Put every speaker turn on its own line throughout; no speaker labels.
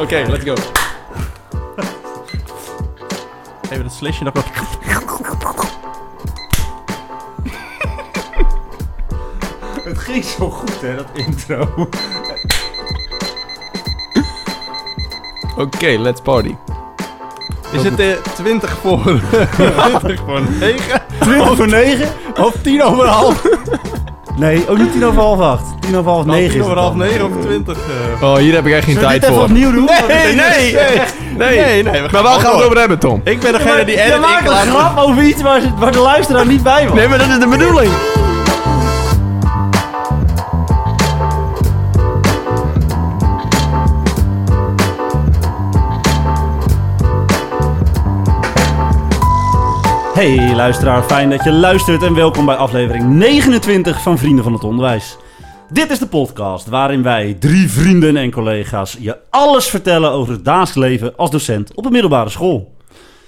Oké, let's go.
Even dat slisje nog wat. Het ging zo goed, hè, dat intro.
Oké, let's party.
Is het eh 20 voor... 20 voor 9?
20 voor 9?
Of 10 over half?
Nee, ook niet 10 over half 8. 10 over half 9
10
is
over half. 9 of 20? eh.
Oh, hier heb ik echt geen
Zullen we
tijd
dit even
voor.
opnieuw doen?
Nee, nee, nee.
Nee, nee, we
Maar waar gaan we
door.
het over hebben, Tom?
Ik ben degene die
Je
edit.
maakt
Ik
een grap over iets waar, waar de luisteraar niet bij was.
Nee, maar dat is de bedoeling.
Hey luisteraar, fijn dat je luistert en welkom bij aflevering 29 van Vrienden van het Onderwijs. Dit is de podcast waarin wij, drie vrienden en collega's, je alles vertellen over het dagelijks leven als docent op een middelbare school.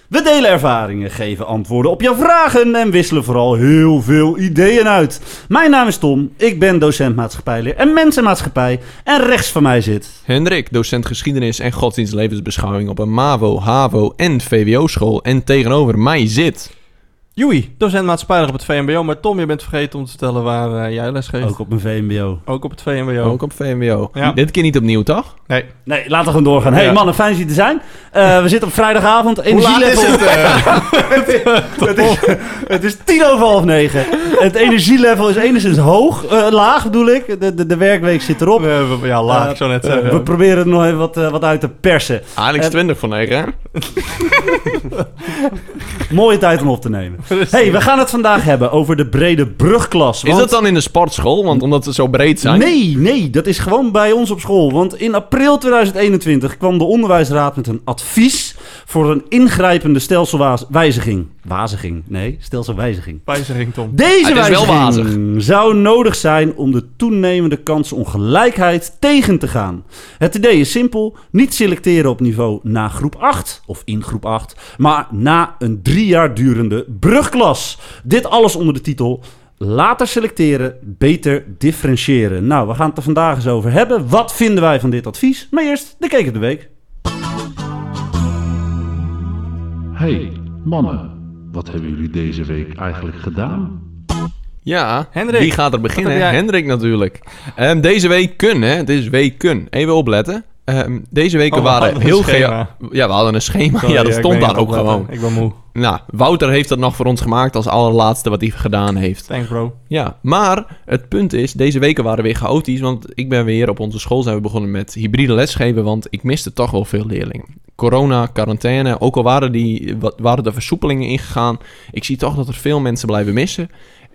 We delen ervaringen, geven antwoorden op jouw vragen en wisselen vooral heel veel ideeën uit. Mijn naam is Tom, ik ben docent maatschappijleer en mensenmaatschappij en rechts van mij zit...
Hendrik, docent geschiedenis en godsdienstlevensbeschouwing op een MAVO, HAVO en VWO-school. En tegenover mij zit...
Joey, docent maatschappijlig op het VMBO. Maar Tom, je bent vergeten om te vertellen waar eh, jij les geeft.
Ook op mijn VMBO.
Ook op het VMBO.
Ook op VMWO.
Ja.
Dit keer niet opnieuw, toch?
Nee.
Nee, laten we gewoon doorgaan. Hey
Ja.
mannen, fijn dat jullie er zijn. Eh, we zitten op vrijdagavond.
Hoe laat is
Energielevel-
het? eh?
het, is, het is tien over half negen. Het energielevel is enigszins hoog. eh, laag bedoel ik. De, de, de werkweek zit erop.
Ja, laag, ik zou net zeggen.
we proberen er nog even wat, wat uit te persen.
Alex
En-
20 voor 9, hè?
Mooie tijd om op te nemen. hey, we gaan het vandaag hebben over de brede brugklas.
Is dat dan in de sportschool? Want omdat ze zo breed zijn?
Nee, nee, dat is gewoon bij ons op school. Want in april 2021 kwam de onderwijsraad met een advies voor een ingrijpende stelselwijziging. Waziging, nee, stelselwijziging.
Wijziging, Tom.
Deze
wel
wijziging zou nodig zijn om de toenemende kansenongelijkheid tegen te gaan. Het idee is simpel: niet selecteren op niveau na groep 8 of in groep 8, maar na een drie jaar durende brugklas. Dit alles onder de titel Later selecteren, beter differentiëren. Nou, we gaan het er vandaag eens over hebben. Wat vinden wij van dit advies? Maar eerst de Keek op de Week.
Hey, mannen, wat hebben jullie deze week eigenlijk gedaan?
Ja,
Hendrik,
wie gaat er beginnen? Hendrik natuurlijk. Ehm, deze week kun, hè? Het is week kun. Even opletten. Ehm, deze weken
Oh, we
waren heel gea- Ja, we hadden een schema.
Sorry,
ja, dat stond daar ook gewoon.
Ik ben moe.
Nou, Wouter heeft dat nog voor ons gemaakt als allerlaatste wat hij gedaan heeft.
Thanks, bro.
Ja, maar het punt is, deze weken waren weer chaotisch, want ik ben weer op onze school zijn we begonnen met hybride lesgeven, want ik miste toch wel veel leerlingen. Corona, quarantaine, ook al waren, die, waren er versoepelingen ingegaan, ik zie toch dat er veel mensen blijven missen.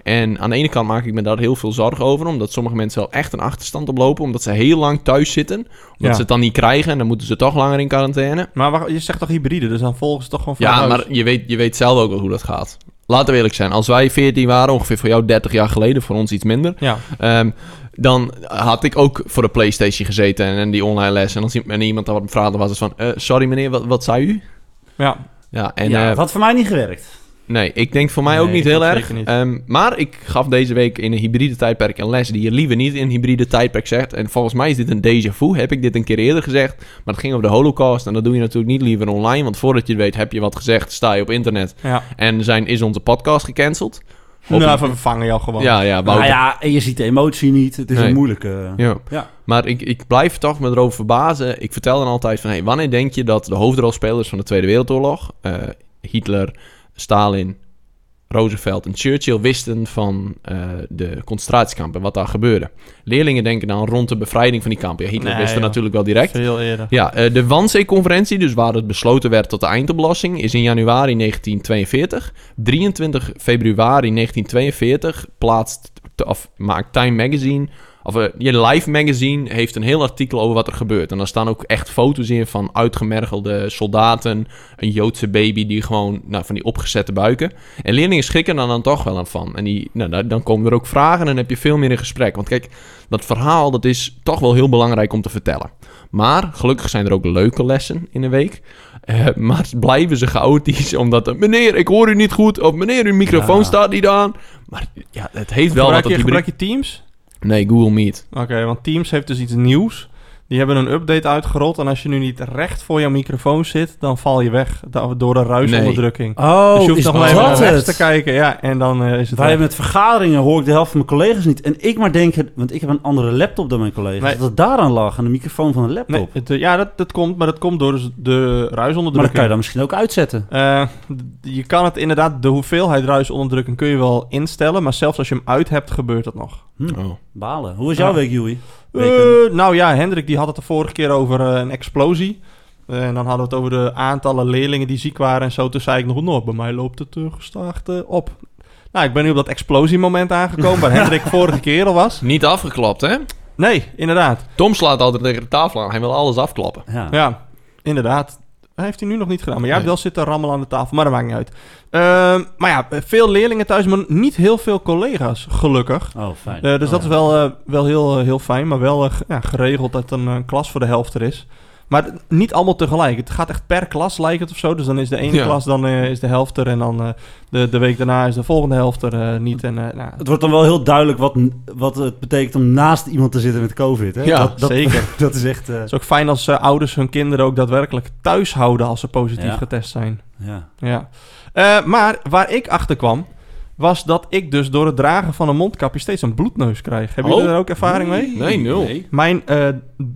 En aan de ene kant maak ik me daar heel veel zorgen over, omdat sommige mensen wel echt een achterstand oplopen, omdat ze heel lang thuis zitten, omdat
Ja.
ze het dan niet krijgen en dan moeten ze toch langer in quarantaine.
Maar wacht, je zegt toch hybride, dus dan volgen ze toch gewoon vanuit
Ja,
huis?
maar je weet, je weet zelf ook wel hoe dat gaat. Laten we eerlijk zijn, als wij 14 waren, ongeveer voor jou 30 jaar geleden, voor ons iets minder,
Ja.
Ehm, dan had ik ook voor de PlayStation gezeten en, en die online les. En als i- en iemand dan wat me vraagde, was het van: eh, Sorry meneer, wat, wat zei u?
Ja.
Ja, en
ja,
eh,
dat had voor mij niet gewerkt.
Nee, ik denk voor mij ook niet heel erg.
niet.
Ehm, maar ik gaf deze week in een hybride tijdperk een les die je liever niet in een hybride tijdperk zegt. En volgens mij is dit een déjà vu. Heb ik dit een keer eerder gezegd? Maar het ging over de Holocaust. En dat doe je natuurlijk niet liever online. Want voordat je het weet, heb je wat gezegd, sta je op internet.
Ja.
En zijn, is onze podcast gecanceld. Of-
Nou, we vervangen jou gewoon.
ja, ja,
Nou ja, en je ziet de emotie niet. Het is
Nee.
een moeilijke...
Ja.
Ja.
Maar ik, ik blijf toch me erover verbazen. Ik vertel dan altijd van... Hey, wanneer denk je dat de hoofdrolspelers van de Tweede Wereldoorlog... eh, Hitler, Stalin, Roosevelt en Churchill... wisten van eh, de concentratiekampen, wat daar gebeurde. Leerlingen denken dan rond de bevrijding van die kampen. Ja, Hitler
Nee,
wist er natuurlijk wel direct.
Veel eerder.
Ja, eh, de Wannsee-conferentie, dus waar het besloten werd tot de eindoplossing, is in januari 1942. 23 februari 1942 plaatst, of maakt Time Magazine, of eh, je Life Magazine heeft een heel artikel over wat er gebeurt. En daar staan ook echt foto's in van uitgemergelde soldaten, een Joodse baby die gewoon, nou, van die opgezette buiken. En leerlingen schrikken er dan toch wel aan van. En die, nou, dan- komen er ook vragen en dan heb je veel meer in gesprek. Want kijk, dat verhaal dat is toch wel heel belangrijk om te vertellen. Maar gelukkig zijn er ook leuke lessen in de week. Eh, maar blijven ze chaotisch omdat... er, meneer, ik hoor u niet goed. Of meneer, uw microfoon
Ja.
staat niet aan. Maar ja, het heeft wel
gebruik,
wat
je,
dat
gebruik je Teams?
Nee, Google Meet.
Oké, want Teams heeft dus iets nieuws. Die hebben een update uitgerold. En als je nu niet recht voor jouw microfoon zit, dan val je weg door de ruisonderdrukking.
Oh,
dus je hoeft
is
nog maar even
dat
naar rechts te kijken. Ja, en dan eh, is het
Wij
weg.
met vergaderingen hoor ik de helft van mijn collega's niet. En ik maar denken, want ik heb een andere laptop dan mijn collega's.
Nee.
Dat het daaraan lag, aan de microfoon van de laptop.
Nee, het, eh, ja, dat, dat komt, maar dat komt door dus de
maar dat
ruisonderdrukking.
kan je dan misschien ook uitzetten.
Eh, d- je kan het inderdaad, de hoeveelheid ruisonderdrukking kun je wel instellen. Maar zelfs als je hem uit hebt, gebeurt dat nog.
Oh.
Balen. Hoe was jouw
Ja.
week, Joey?
Eh, nou ja, Hendrik die had het de vorige keer over eh, een explosie. Eh, en dan hadden we het over de aantallen leerlingen die ziek waren en zo. Toen zei ik nog, nou, bij mij loopt het uh, gestaag eh, op. Nou, ik ben nu op dat explosiemoment aangekomen waar Hendrik vorige keer al was.
Niet afgeklapt, hè?
Nee, inderdaad.
Tom slaat altijd tegen de tafel aan. Hij wil alles afklappen.
Ja.
Ja, inderdaad. Dat heeft hij nu nog niet gedaan. Maar jij hebt wel zitten rammelen aan de tafel, maar dat maakt niet uit. Ehm, maar ja, veel leerlingen thuis, maar niet heel veel collega's, gelukkig.
Oh, fijn.
Eh, dus
Oh,
dat
ja.
is wel, eh, wel heel, eh, heel fijn, maar wel ja, geregeld dat een klas voor de helft er is. Maar niet allemaal tegelijk. Het gaat echt per klas, lijkt het of zo. Dus dan is de ene
Ja.
klas dan, eh, is de helft er en dan eh, de, de week daarna is de volgende helft er eh, niet. En, eh, nou,
Het wordt dan wel heel duidelijk wat, wat het betekent om naast iemand te zitten met COVID. Hè?
Ja,
dat, dat,
zeker.
dat is echt... eh,
Het is ook fijn als eh, ouders hun kinderen ook daadwerkelijk thuis houden als ze positief
Ja.
getest zijn.
ja.
Ja. Eh, maar waar ik achter kwam, was dat ik dus door het dragen van een mondkapje steeds een bloedneus krijg. Hebben jullie
Oh.
daar ook ervaring mee?
Nee, nul.
Nee.
Mijn, eh,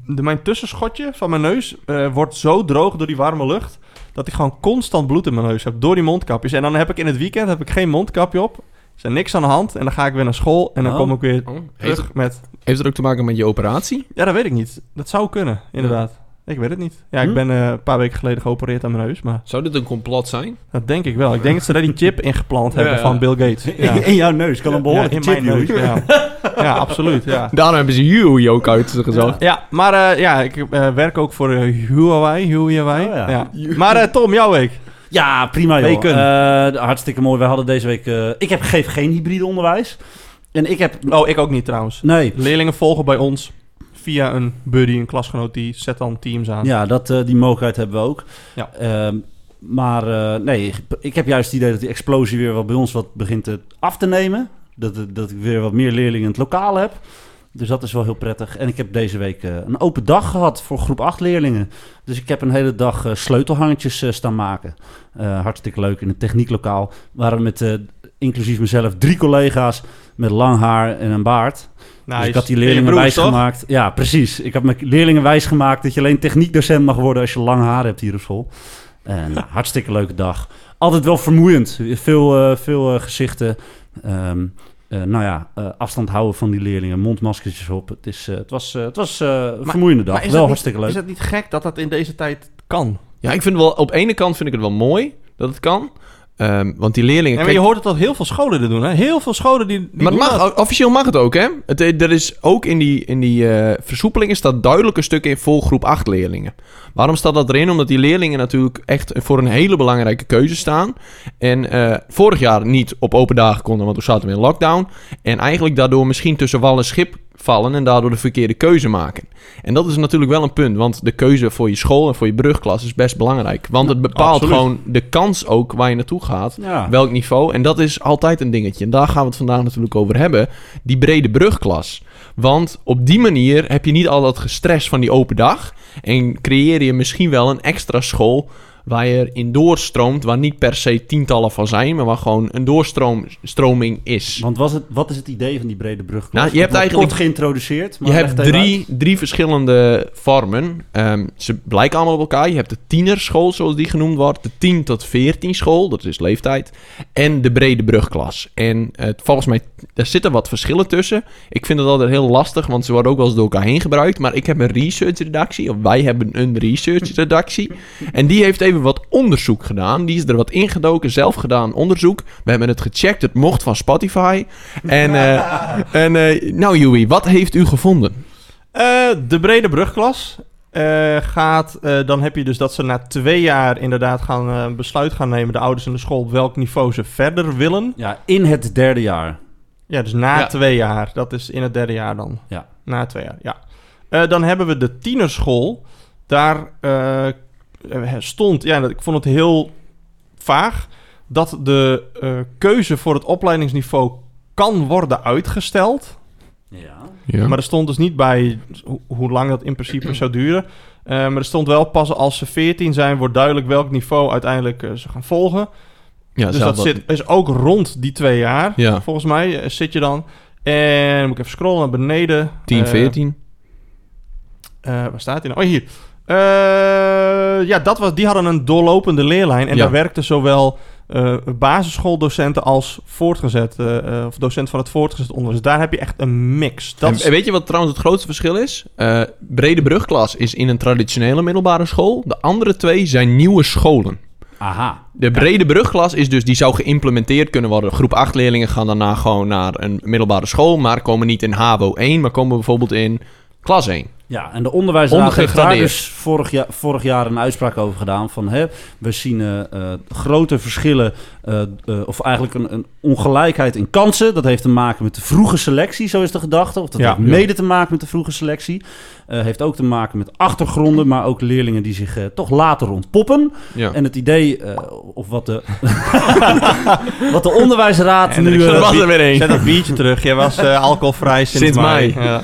de, mijn tussenschotje van mijn neus eh, wordt zo droog door die warme lucht... dat ik gewoon constant bloed in mijn neus heb door die mondkapjes. En dan heb ik in het weekend heb ik geen mondkapje op. Is er niks aan de hand. En dan ga ik weer naar school. En dan
Oh.
kom ik weer
Oh. Heeft,
terug
het,
met...
heeft het ook te maken met je operatie?
Ja, dat weet ik niet. Dat zou kunnen, inderdaad. Ik weet het niet. Ja, ik
Hm?
ben eh, een paar weken geleden geopereerd aan mijn neus. Maar
Zou dit een complot zijn?
dat denk ik wel. Ik denk dat ze daar die chip ingeplant hebben
Ja, ja.
van Bill Gates. Ja.
In jouw neus kan een behoorlijke
ja, in
chip,
mijn neus. Ja. ja, absoluut. Ja.
Daarom hebben ze Yui ook uitgezocht.
Ja, maar eh, ja, ik eh, werk ook voor Huawei. Huawei.
Oh, ja.
ja. Maar eh, Tom, jouw week.
Ja, prima joh.
Weken.
Eh, hartstikke mooi. Wij hadden deze week... eh, ik heb, geef geen hybride onderwijs. En ik heb...
Oh, ik ook niet trouwens.
Nee.
Leerlingen volgen bij ons via een buddy, een klasgenoot, die zet dan teams aan.
Ja, dat, eh, die mogelijkheid hebben we ook.
Ja.
Ehm, maar eh, nee, ik heb juist het idee dat die explosie weer wat bij ons wat begint te, af te nemen. Dat, dat ik weer wat meer leerlingen in het lokaal heb. Dus dat is wel heel prettig. En ik heb deze week eh, een open dag gehad voor groep 8 leerlingen. Dus ik heb een hele dag eh, sleutelhangertjes eh, staan maken. Eh, hartstikke leuk in het technieklokaal. Waren we met, eh, inclusief mezelf, drie collega's met lang haar en een baard.
Nice.
Dus ik had die leerlingen wijsgemaakt. Ja, precies. Ik heb mijn leerlingen wijsgemaakt dat je alleen techniekdocent mag worden als je lang haar hebt hier op school. En nou, hartstikke leuke dag. Altijd wel vermoeiend. Veel, eh, veel eh, gezichten. Ehm, eh, nou ja, afstand houden van die leerlingen, mondmaskertjes op. Het, is, het was, het was een vermoeiende dag. Wel hartstikke
niet,
leuk.
Is het niet gek dat dat in deze tijd kan?
Ja, ik vind wel... Op ene kant vind ik het wel mooi dat het kan. Ehm, want die leerlingen...
Ja, maar je hoort het dat heel veel scholen dit doen. Hè? Heel veel scholen die, die
maar mag,
dat.
officieel mag het ook, hè? Het, eh, er is ook in die, in die eh, versoepelingen staat duidelijk een stuk in vol groep 8 leerlingen. Waarom staat dat erin? Omdat die leerlingen natuurlijk echt voor een hele belangrijke keuze staan. En eh, vorig jaar niet op open dagen konden, want toen zaten we in lockdown. En eigenlijk daardoor misschien tussen wal en schip vallen en daardoor de verkeerde keuze maken. En dat is natuurlijk wel een punt, want de keuze voor je school en voor je brugklas is best belangrijk. Want het bepaalt
absoluut.
gewoon de kans ook waar je naartoe gaat.
Ja.
Welk niveau? En dat is altijd een dingetje. En daar gaan we het vandaag natuurlijk over hebben. Die brede brugklas. Want op die manier heb je niet al dat gestres van die open dag. En creëer je misschien wel een extra school waar je in doorstroomt. Waar niet per se tientallen van zijn, maar waar gewoon een doorstroming is.
Want was het, wat is het idee van die brede brug?
Nou, je hebt eigenlijk-
kort geïntroduceerd. Maar
Je hebt drie, drie verschillende vormen. Ehm, ze blijken allemaal op elkaar. Je hebt de tienerschool, zoals die genoemd wordt. De 10 tot 14 school, dat is leeftijd. En de brede brugklas. En eh, volgens mij, daar zitten wat verschillen tussen. Ik vind het altijd heel lastig, want ze worden ook wel eens door elkaar heen gebruikt. Maar ik heb een research-redactie, of wij hebben een research-redactie. en die heeft even wat onderzoek gedaan. Die is er wat ingedoken, zelf gedaan onderzoek. We hebben het gecheckt, het mocht van Spotify. En, eh, en eh, nou Joey, wat heeft u gevonden?
Eh, de brede brugklas eh, gaat... eh, dan heb je dus dat ze na twee jaar inderdaad gaan eh, besluit gaan nemen... de ouders in de school op welk niveau ze verder willen.
Ja, in het derde jaar.
Ja, dus na
Ja.
twee jaar. Dat is in het derde jaar dan.
Ja.
Na twee jaar, ja. Eh, dan hebben we de tienerschool. Daar eh, stond... Ja, dat- ik vond het heel vaag... dat de eh, keuze voor het opleidingsniveau kan worden uitgesteld.
Ja.
Ja.
Maar er stond dus niet bij ho- hoe lang dat in principe zou duren. Eh, maar er stond wel pas als ze 14 zijn, wordt duidelijk welk niveau uiteindelijk eh, ze gaan volgen.
ja,
dus dat zit, is ook rond die twee jaar,
Ja.
volgens mij, eh, zit je dan. En moet ik even scrollen naar beneden.
10,
Eh,
14.
eh, waar staat hij nou? Oh, hier. Eh, ja, dat was, die hadden een doorlopende leerlijn. En
Ja.
daar werkten zowel eh, basisschooldocenten als voortgezet, eh, of docent van het voortgezet onderwijs. Daar heb je echt een mix. Dat
En
is-
weet je wat trouwens het grootste verschil is? Eh, Brede brugklas is in een traditionele middelbare school. De andere twee zijn nieuwe scholen.
Aha.
De brede brugklas is dus, die zou geïmplementeerd kunnen worden. Groep 8 leerlingen gaan daarna gewoon naar een middelbare school, maar komen niet in HAVO 1, maar komen bijvoorbeeld in klas 1.
Ja, en de onderwijsraad heeft daar dus vorig, jaar vorig jaar een uitspraak over gedaan. Van hè, we zien eh, eh, grote verschillen, eh, eh, of eigenlijk een, een ongelijkheid in kansen. Dat heeft te maken met de vroege selectie, zo is de gedachte. Of dat
Ja.
heeft mede te maken met de vroege selectie. Eh, heeft ook te maken met achtergronden, maar ook leerlingen die zich toch later ontpoppen.
Ja.
En het idee, eh, of wat de, wat de onderwijsraad
En
nu...
ik
eh,
zet
was er weer één.
Zet dat biertje terug. Jij was alcoholvrij sinds,
Sinds mei.
Ja.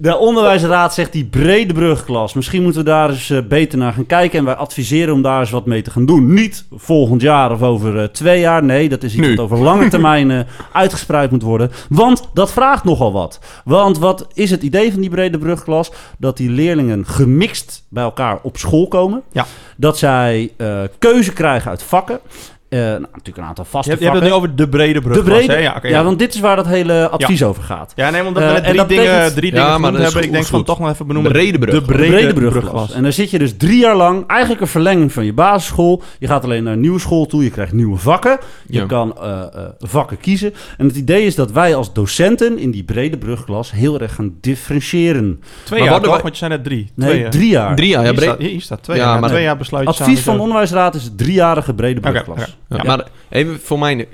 De onderwijsraad zegt die brede brugklas. Misschien moeten we daar eens eh, beter naar gaan kijken. En wij adviseren om daar eens wat mee te gaan doen. Niet volgend jaar of over eh, twee jaar. Nee, dat is iets wat over lange termijn eh, uitgespreid moet worden. Want dat vraagt nogal wat. Want wat is het idee van die brede brugklas? Dat die leerlingen gemixt bij elkaar op school komen.
Ja.
Dat zij keuze krijgen uit vakken. Eh, nou, natuurlijk een aantal
Je
vaste
hebt, je hebt
vakken.
het nu over de brede brug.
de brede,
hè? Ja, oké,
ja,
ja.
want dit is waar dat hele advies over gaat.
ja, nee, omdat
Eh,
we net
en
drie
dat
dingen,
betekent-
drie
Ja,
dingen
maar
hebben. Ik denk van toch nog even benoemen.
Brede brug.
De
De
brede,
brede
brugklas.
brugklas. En dan zit je dus drie jaar lang, eigenlijk een verlenging van je basisschool. Je gaat alleen naar een nieuwe school toe, je krijgt nieuwe vakken. Je
Ja.
kan eh, eh, vakken kiezen. En het idee is dat wij als docenten in die brede brugklas heel erg gaan differentiëren.
Twee
Maar
jaar
worden
toch?
wij-
Want je zei net drie.
Nee,
twee,
drie jaar.
Drie jaar, ja,
hier, staat, hier staat twee
Ja,
jaar.
maar-
twee jaar besluit je
Advies van de onderwijsraad is driejarige brede brugklas.
Ja, Maar even voor mij,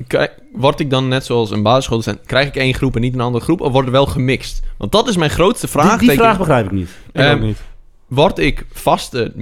word ik dan net zoals een basisschooldocent, krijg ik één groep en niet een andere groep, of wordt er wel gemixt? Want dat is mijn grootste vraag.
Die, die vraag begrijp ik niet.
Ik
Ehm,
ook niet.
Word ik vaste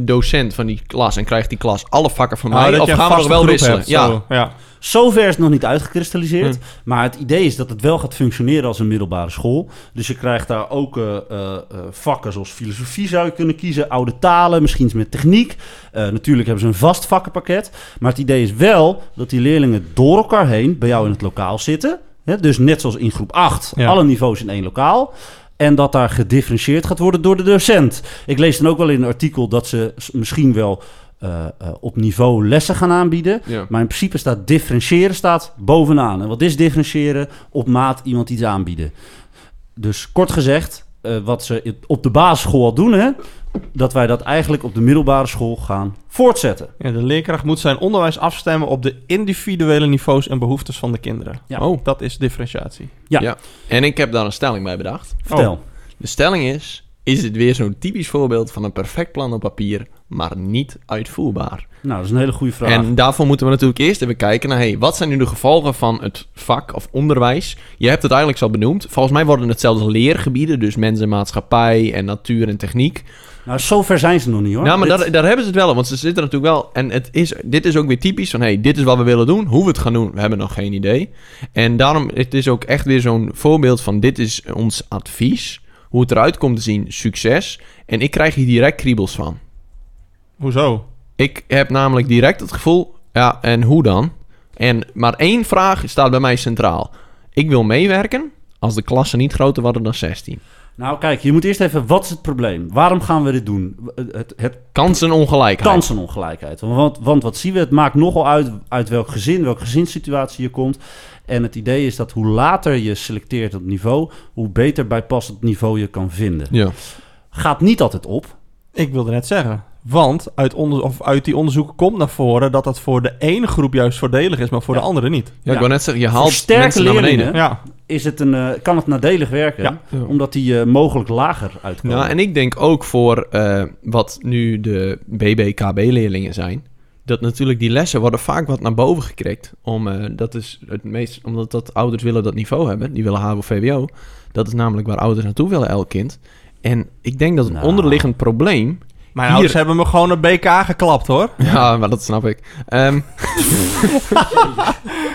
docent van die klas en krijgt die klas alle vakken van
Nou,
mij,
dat
of gaan we nog wel wisselen?
hebt,
ja.
zo. ja.
Zover is het nog niet uitgekristalliseerd.
Hm.
Maar het idee is dat het wel gaat functioneren als een middelbare school. Dus je krijgt daar ook eh, eh, eh, vakken zoals filosofie zou je kunnen kiezen. Oude talen, misschien iets met techniek. Eh, natuurlijk hebben ze een vast vakkenpakket. Maar het idee is wel dat die leerlingen door elkaar heen bij jou in het lokaal zitten. Hè, dus net zoals in groep 8,
Ja.
alle niveaus in één lokaal. En dat daar gedifferentieerd gaat worden door de docent. Ik lees dan ook wel in een artikel dat ze misschien wel eh, eh, op niveau lessen gaan aanbieden.
Ja.
Maar in principe staat differentiëren staat bovenaan. En wat is differentiëren? Op maat iemand iets aanbieden. Dus kort gezegd, eh, wat ze op de basisschool al doen, hè, dat wij dat eigenlijk op de middelbare school gaan voortzetten.
Ja, de leerkracht moet zijn onderwijs afstemmen op de individuele niveaus en behoeftes van de kinderen.
Ja.
Oh,
Dat is differentiatie.
Ja.
Ja. en ik heb daar een stelling bij bedacht.
Vertel.
De stelling is, is het weer zo'n typisch voorbeeld van een perfect plan op papier, maar niet uitvoerbaar?
Nou, dat is een hele goede vraag.
En daarvoor moeten we natuurlijk eerst even kijken naar... Hey, wat zijn nu de gevolgen van het vak of onderwijs? Je hebt het eigenlijk al benoemd. Volgens mij worden het zelfs leergebieden. Dus mensen, maatschappij en natuur en techniek.
Nou, zover zijn ze nog niet hoor.
Nou, maar
Dit-
daar, daar hebben ze het wel. Want ze zitten natuurlijk wel... En het is, dit is ook weer typisch van... Hey, dit is wat we willen doen. Hoe we het gaan doen, we hebben nog geen idee. En daarom het is ook echt weer zo'n voorbeeld van... Dit is ons advies. Hoe het eruit komt te zien, succes. En ik krijg hier direct kriebels van.
Hoezo?
Ik heb namelijk direct het gevoel, ja, en hoe dan? En maar één vraag staat bij mij centraal. Ik wil meewerken als de klassen niet groter worden dan 16.
Nou, kijk, je moet eerst even, wat is het probleem? Waarom gaan we dit doen? Het, het
Kansenongelijkheid.
kansenongelijkheid. Want, want wat zien we? Het maakt nogal uit uit welk gezin, welke gezinssituatie je komt. En het idee is dat hoe later je selecteert op niveau, hoe beter bijpassend niveau je kan vinden.
Ja.
Gaat niet altijd op.
Ik wilde net zeggen. Want uit, onder, of uit die onderzoeken komt naar voren dat dat voor de ene groep juist voordelig is, maar voor
Ja.
de andere niet.
ja, ik wou net zeggen, je haalt
sterke
mensen naar beneden.
leerlingen
Ja,
Is het een, eh, kan het nadelig werken,
Ja.
Omdat die eh, mogelijk lager uitkomen.
Ja, en ik denk ook voor eh, wat nu de BBKB-leerlingen zijn... dat natuurlijk die lessen worden vaak wat naar boven gekrikt. Om, dat is het meest, omdat dat ouders willen dat niveau hebben. Die willen HAVO-VWO. Dat is namelijk waar ouders naartoe willen, elk kind. En ik denk dat een
Nou.
onderliggend probleem
Mijn
Hier-
ouders hebben me gewoon een BK geklapt, hoor.
Ja, maar dat snap ik. Ehm,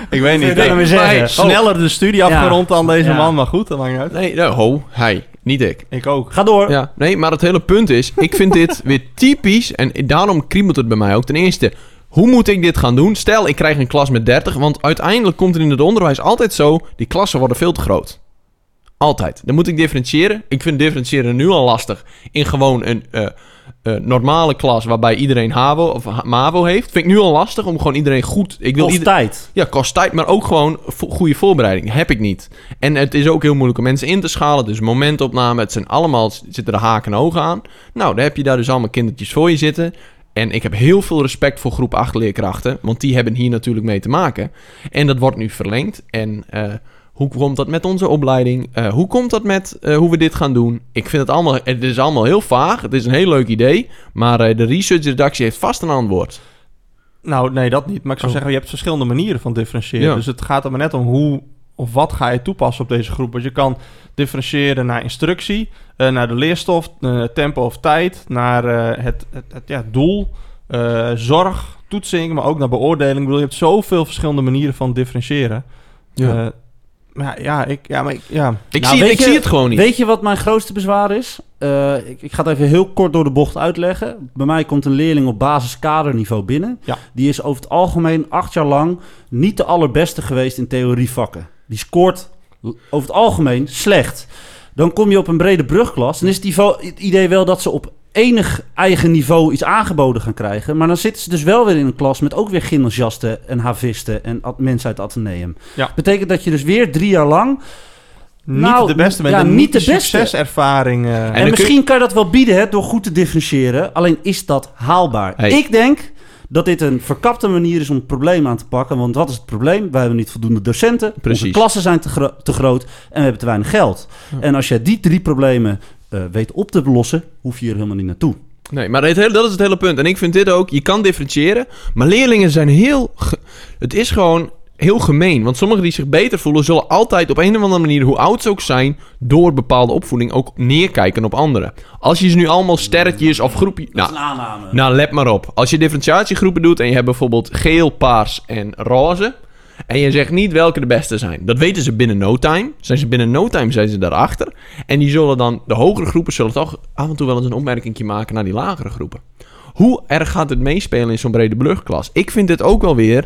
Ik weet niet.
nou zeggen?
maar Sneller de studie afgerond dan deze
Ja.
man, maar goed, dat maakt niet uit.
nee, nee, ho, hij, niet ik.
Ik ook.
Ga door.
Ja, nee, maar het hele punt is, ik vind dit weer typisch en daarom kriebelt het bij mij ook. Ten eerste, hoe moet ik dit gaan doen? Stel, ik krijg een klas met 30, want uiteindelijk komt er in het onderwijs altijd zo, die klassen worden veel te groot. Altijd. Dan moet ik differentiëren. Ik vind differentiëren nu al lastig in gewoon een eh, eh, normale klas waarbij iedereen HAVO of MAVO heeft. Vind ik nu al lastig om gewoon iedereen goed... Ik wil
Kost tijd.
ja, kost tijd, maar ook gewoon vo- goede voorbereiding. Heb ik niet. En het is ook heel moeilijk om mensen in te schalen. Dus momentopname, het zijn allemaal, zitten er haken en ogen aan. Nou, dan heb je daar dus allemaal kindertjes voor je zitten. En ik heb heel veel respect voor groep 8 leerkrachten, want die hebben hier natuurlijk mee te maken. En dat wordt nu verlengd. En eh, hoe komt dat met onze opleiding? Eh, hoe komt dat met eh, hoe we dit gaan doen? Ik vind het allemaal, het is allemaal heel vaag. Het is een heel leuk idee, maar eh, de researchredactie heeft vast een antwoord.
Nou, nee, dat niet. Maar ik zou
Oh.
zeggen, je hebt verschillende manieren van differentiëren.
Ja.
Dus het gaat er maar net om hoe of wat ga je toepassen op deze groep. Want je kan differentiëren naar instructie, naar de leerstof, tempo of tijd, naar het, het, het ja, doel, zorg, toetsing, maar ook naar beoordeling. Ik bedoel, je hebt zoveel verschillende manieren van differentiëren.
Ja.
Maar ja, ik, ja, maar ik, ja.
ik
Nou,
zie,
weet
ik
je-
zie het gewoon niet.
Weet je wat mijn grootste bezwaar is? Eh, ik, ik ga het even heel kort door de bocht uitleggen. Bij mij komt een leerling op basiskaderniveau binnen.
Ja.
Die is over het algemeen acht jaar lang niet de allerbeste geweest in theorievakken. Die scoort over het algemeen slecht. Dan kom je op een brede brugklas. Dan is het, het idee wel dat ze op enig eigen niveau iets aangeboden gaan krijgen. Maar dan zitten ze dus wel weer in een klas met ook weer gymnasiasten en havisten en mensen uit het ateneum.
Ja.
Betekent dat je dus weer drie jaar lang
Niet
Nou,
de beste, met
ja,
een
niet de
succeservaring. eh.
En
En, misschien kan je dat wel bieden hè, door goed te differentiëren. Alleen is dat haalbaar?
Hey.
Ik denk dat dit een verkapte manier is om het probleem aan te pakken. Want wat is het probleem? Wij hebben niet voldoende docenten.
Precies.
Onze klassen zijn te, gro- te groot. En we hebben te weinig geld. En als je die drie problemen weet op te lossen, hoef je hier helemaal niet naartoe.
Nee, maar het hele, dat is het hele punt. En ik vind dit ook, je kan differentiëren, maar leerlingen zijn heel... het is gewoon heel gemeen. Want sommigen die zich beter voelen, zullen altijd op een of andere manier, hoe oud ze ook zijn, door bepaalde opvoeding ook neerkijken op anderen. Als je ze nu allemaal sterretjes of groepjes... Nou, nou, let maar op. Als je differentiatiegroepen doet en je hebt bijvoorbeeld geel, paars en roze... En je zegt niet welke de beste zijn. Dat weten ze binnen no time. Zijn ze binnen no time zijn ze daarachter. En die zullen dan, de hogere groepen zullen toch af en toe wel eens een opmerkingje maken naar die lagere groepen. Hoe erg gaat het meespelen in zo'n brede brugklas? Ik vind dit ook wel weer.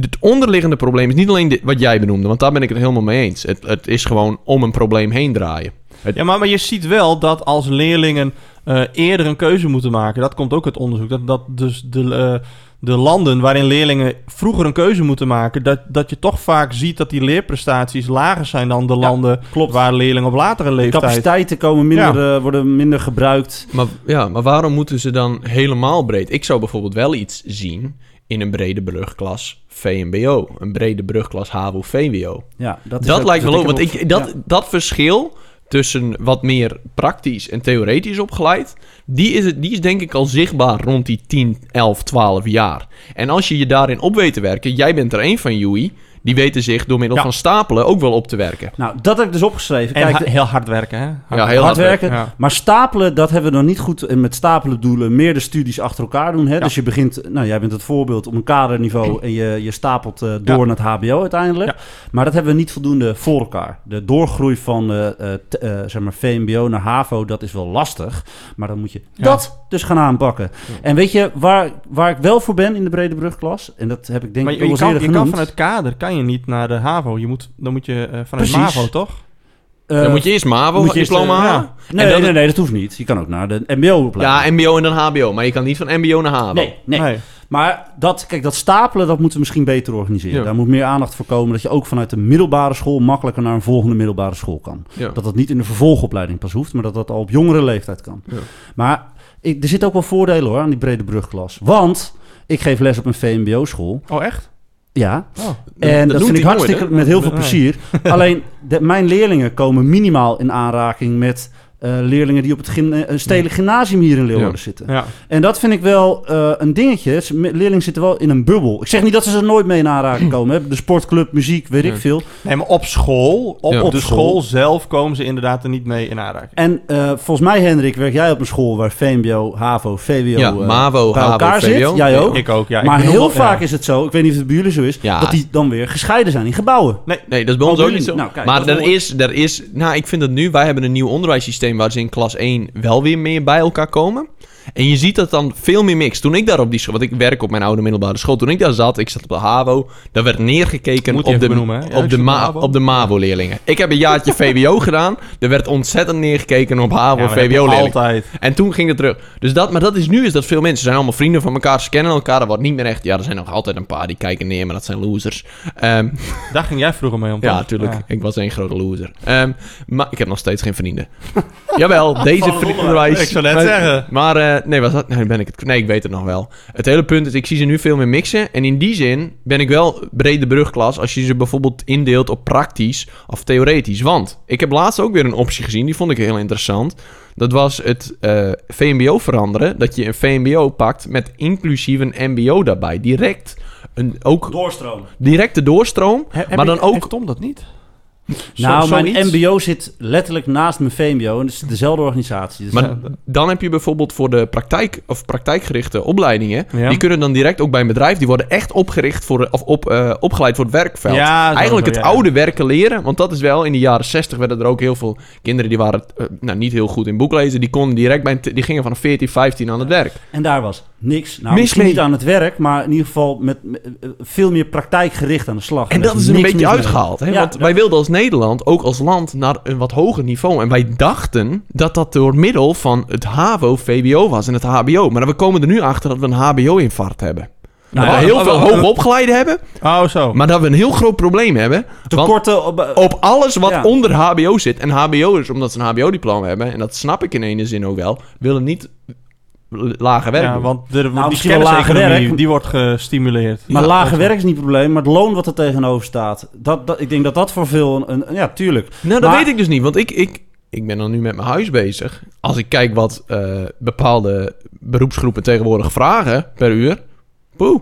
Het onderliggende probleem is niet alleen wat jij benoemde, want daar ben ik het helemaal mee eens. Het, het is gewoon om een probleem heen draaien.
Ja, maar, maar je ziet wel dat als leerlingen eh, eerder een keuze moeten maken, dat komt ook uit onderzoek, dat, dat dus de, eh, de landen waarin leerlingen vroeger een keuze moeten maken, dat, dat je toch vaak ziet dat die leerprestaties lager zijn dan de
Ja,
landen
klopt.
waar leerlingen op latere
De
leeftijd...
capaciteiten komen minder, eh, worden minder gebruikt.
Maar, ja, maar waarom moeten ze dan helemaal breed? Ik zou bijvoorbeeld wel iets zien in een brede brugklas VMBO. Een brede brugklas HAVO-VWO.
Ja, dat is
Dat
ook-
lijkt me
dat
ook, want ik, dat,
ja.
dat verschil tussen wat meer praktisch en theoretisch opgeleid, die is, het, die is denk ik al zichtbaar rond die 10, 11, 12 jaar. En als je je daarin op weet te werken, jij bent er één van, Joey, die weten zich door middel
Ja.
van stapelen ook wel op te werken.
Nou, dat heb ik dus opgeschreven.
En
Kijk,
ha-
de-
heel hard werken, hè?
Ja, heel
hard
hard
werken.
Ja.
Maar stapelen, dat hebben we nog niet goed. En met stapelen doelen meer de studies achter elkaar doen. Hè? Dus je begint, nou jij bent het voorbeeld op een kaderniveau en je, je stapelt eh, door
Ja.
naar het HBO uiteindelijk.
Ja.
Maar dat hebben we niet voldoende voor elkaar. De doorgroei van eh, eh, t- eh, zeg maar VMBO naar HAVO, dat is wel lastig. Maar dan moet je
Ja.
dat dus gaan aanpakken. En weet je waar, waar ik wel voor ben in de brede brugklas? En dat heb ik denk ik al
je,
eens
kan,
eerder
je kan vanuit kader kan je niet naar de HAVO. Je moet, dan moet je eh, vanuit
Precies.
MAVO, toch?
Eh,
dan moet je eerst
moet je eerst,
MAVO-diploma
eh,
halen.
Nee,
dan-
nee, nee, dat hoeft niet. Je kan ook naar de MBO-opleiding.
Ja, MBO en dan HBO. Maar je kan niet van MBO naar HAVO.
Nee, nee. Maar dat, kijk, dat stapelen, dat moeten we misschien beter organiseren.
Ja.
Daar moet meer aandacht voor komen. Dat je ook vanuit de middelbare school makkelijker naar een volgende middelbare school kan.
Ja.
Dat dat niet in de vervolgopleiding pas hoeft, maar dat dat al op jongere leeftijd kan.
Ja.
Maar ik, er zitten ook wel voordelen hoor aan die brede brugklas. Want ik geef les op een VMBO-school.
Oh, echt?
Ja,
Oh,
en dat, vind ik hartstikke
nooit,
met heel veel plezier. Alleen de, mijn leerlingen komen minimaal in aanraking met eh, leerlingen die op het gym- eh, stedelijk gymnasium hier in Leeuwarden
Ja.
zitten.
Ja.
En dat vind ik wel eh, een dingetje. Leerlingen zitten wel in een bubbel. Ik zeg niet dat ze er nooit mee in aanraking komen. Hè. De sportclub, muziek, weet ik veel.
Nee, maar op school, op,
Ja.
op
Op
de
school.
school zelf komen ze inderdaad er niet mee in aanraking.
En eh, volgens mij, Hendrik, werk jij op een school waar VMBO, HAVO, VWO
Ja,
eh,
MAVO,
bij
HAVO,
elkaar
VWO.
zit. Jij ook.
Ik ook, ja. Ik
maar heel vaak
ja.
is het zo, ik weet niet of het bij jullie zo is,
Ja.
dat die dan weer gescheiden zijn in gebouwen.
Nee,
Nee, dat is bij ons
Oh,
ook niet zo.
nou, kijk,
maar er is, er is... Nou, ik vind dat nu... Wij hebben een nieuw onderwijssysteem... waar ze in klas 1 wel weer meer bij elkaar komen. En je ziet dat dan veel meer mix. Toen ik daar op die school... Want ik werk op mijn oude middelbare school. Toen ik daar zat... Ik zat op de HAVO. Daar werd neergekeken op de,
benoemen? Ja,
op,
ik
de
zat op
de MAVO-leerlingen. Ik heb een jaartje VWO gedaan. Er werd ontzettend neergekeken op HAVO
Ja,
VWO-leerlingen.
altijd.
En toen ging het terug. Dus dat, maar dat is nu is dat veel mensen zijn allemaal vrienden van elkaar. Ze kennen elkaar. Dat wordt niet meer echt. Ja, er zijn nog altijd een paar die kijken neer, maar dat zijn losers. Ehm,
Daar ging jij vroeger mee om.
ja, natuurlijk.
Ja.
Ik was één grote loser. Ehm, maar ik heb nog steeds geen vrienden. Jawel, deze vriendenwijs.
Ik zou net zeggen.
Maar eh, nee, was dat? Nee, ben ik het. Nee, ik weet het nog wel. Het hele punt is, ik zie ze nu veel meer mixen. En in die zin ben ik wel brede brugklas als je ze bijvoorbeeld indeelt op praktisch of theoretisch. Want ik heb laatst ook weer een optie gezien, die vond ik heel interessant. Dat was het eh, VMBO veranderen. Dat je een VMBO pakt met inclusief een MBO daarbij. Direct, een, ook
Doorstroom.
directe doorstroom.
He-
maar dan
ik-
ook
Heeft Tom dat niet? Zo-
Nou, mijn? MBO zit letterlijk naast mijn VMBO en het is dezelfde organisatie. Dus
Maar
Ja.
dan heb je bijvoorbeeld voor de praktijk of praktijkgerichte opleidingen.
Ja.
Die kunnen dan direct ook bij een bedrijf. Die worden echt opgericht voor of op, eh, opgeleid voor het werkveld.
Ja,
Eigenlijk
zo,
het
ja.
oude werken leren. Want dat is wel in de jaren 60 werden er ook heel veel kinderen die waren eh, nou, niet heel goed in boeklezen. Die konden direct bij een die gingen van 14, 15 aan het werk.
En daar was niks. Nou,
Mis
misschien
mee.
niet aan het werk, maar in ieder geval met, met, eh, veel meer praktijkgericht aan de slag.
En dat is er een beetje uitgehaald. Hè?
Ja,
Want wij wilden als Nederland, ook als land, naar een wat hoger niveau. En wij dachten dat dat door middel van het HAVO, VWO was en het HBO. Maar we komen er nu achter dat we een HBO-infarct hebben.
Nou,
dat we heel veel hoogopgeleiden hebben,
Oh, zo.
maar dat we een heel groot probleem hebben.
Tekorten op, eh,
op alles wat
Ja.
onder HBO zit. En HBO'ers, omdat ze een HBO-diploma hebben, en dat snap ik in ene zin ook wel, willen niet l- lager werk
Ja,
doen.
want de, die
misschien wel lager
kenniseconomie,
werk.
die wordt gestimuleerd.
Maar
Ja,
lage
dat-
werk is niet het probleem, maar het loon wat er tegenover staat. Dat, dat, ik denk dat dat voor veel een, een- ja, tuurlijk.
Nou, dat
Maar-
weet ik dus niet, want ik, ik, ik ben dan nu met mijn huis bezig. Als ik kijk wat eh, bepaalde beroepsgroepen tegenwoordig vragen per uur, poeh.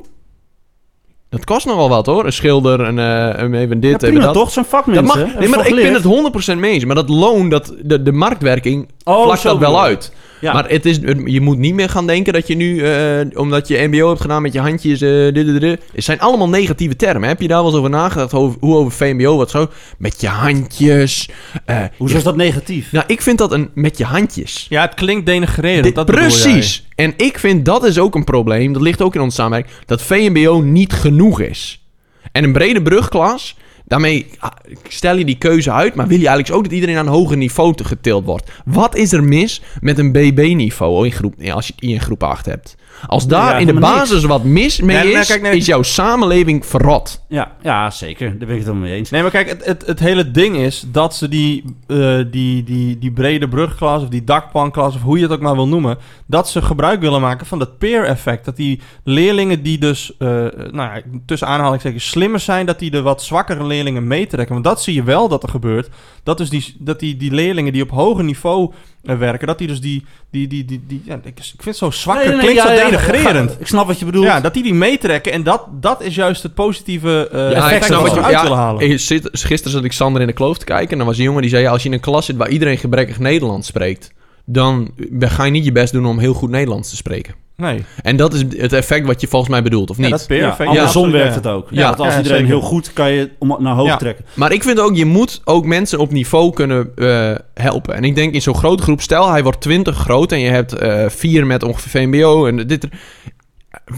Dat kost nogal wat hoor. Een schilder, een, eh, een even dit,
Ja,
even
prima
dat.
toch? Zijn
Dat
vakmensen.
mag,
hebben
nee, maar ik ben
geleerd.
het 100% mee eens. Maar dat loon, dat, de, de marktwerking,
Oh,
vlakt dat wel uit.
Ja.
Maar het is, je moet niet meer gaan denken dat je nu, eh, omdat je MBO hebt gedaan met je handjes, eh dit, dit, dit. Het zijn allemaal negatieve termen. Heb je daar wel eens over nagedacht? Hoe, hoe over VMBO wat zo? Met je handjes. eh,
Hoezo is dat negatief?
nou, ik vind dat een met je handjes.
Ja, het klinkt denigrerend.
Dit-
dat
precies. En ik vind dat is ook een probleem. Dat ligt ook in onze samenwerking. Dat VMBO niet genoeg is. En een brede brugklas. Daarmee ah, stel je die keuze uit. Maar wil je eigenlijk ook dat iedereen aan een hoger niveau getild wordt. Wat is er mis met een BB-niveau in groep, als je in groep 8 hebt? Als daar
Ja,
in de basis wat mis mee
Nee,
is,
kijk, nee.
is jouw samenleving verrot.
Ja, ja, zeker. Daar ben ik het helemaal mee eens.
Nee, maar kijk, het, het, het hele ding is dat ze die, eh, die, die, die brede brugklas of die dakpanklas of hoe je het ook maar wil noemen, dat ze gebruik willen maken van dat peer effect. Dat die leerlingen die dus, eh, nou ja, tussen aanhalingstekens slimmer zijn, dat die de wat zwakkere leerlingen meetrekken. Want dat zie je wel dat er gebeurt. Dat is die, dat die, die leerlingen die op hoger niveau werken, dat die dus die, die, die, die, die ja, ik, ik vind het zo zwakker,
Nee, nee,
klinkt
ja,
zo
ja,
denigrerend.
Ik snap wat je bedoelt.
Ja, dat die die meetrekken en dat, dat is juist het positieve eh
Ja,
effect wat we eruit
ja,
willen halen.
ik zit- Gisteren zat ik Sander in de kloof te kijken. En dan was een jongen die zei... ja, als je in een klas zit waar iedereen gebrekkig Nederlands spreekt... dan ga je niet je best doen om heel goed Nederlands te spreken.
Nee.
En dat is het effect wat je volgens mij bedoelt, of
Ja,
niet?
dat peer
Ja,
effect.
andersom werkt
ja.
het ook.
Ja,
Ja, want als
ja,
iedereen
zeker.
heel goed, kan je om naar hoog
Ja.
trekken.
Maar ik vind ook, je moet ook mensen op niveau kunnen eh, helpen. En ik denk in zo'n grote groep... stel, hij wordt 20 groot... en je hebt eh, vier met ongeveer VMBO en dit...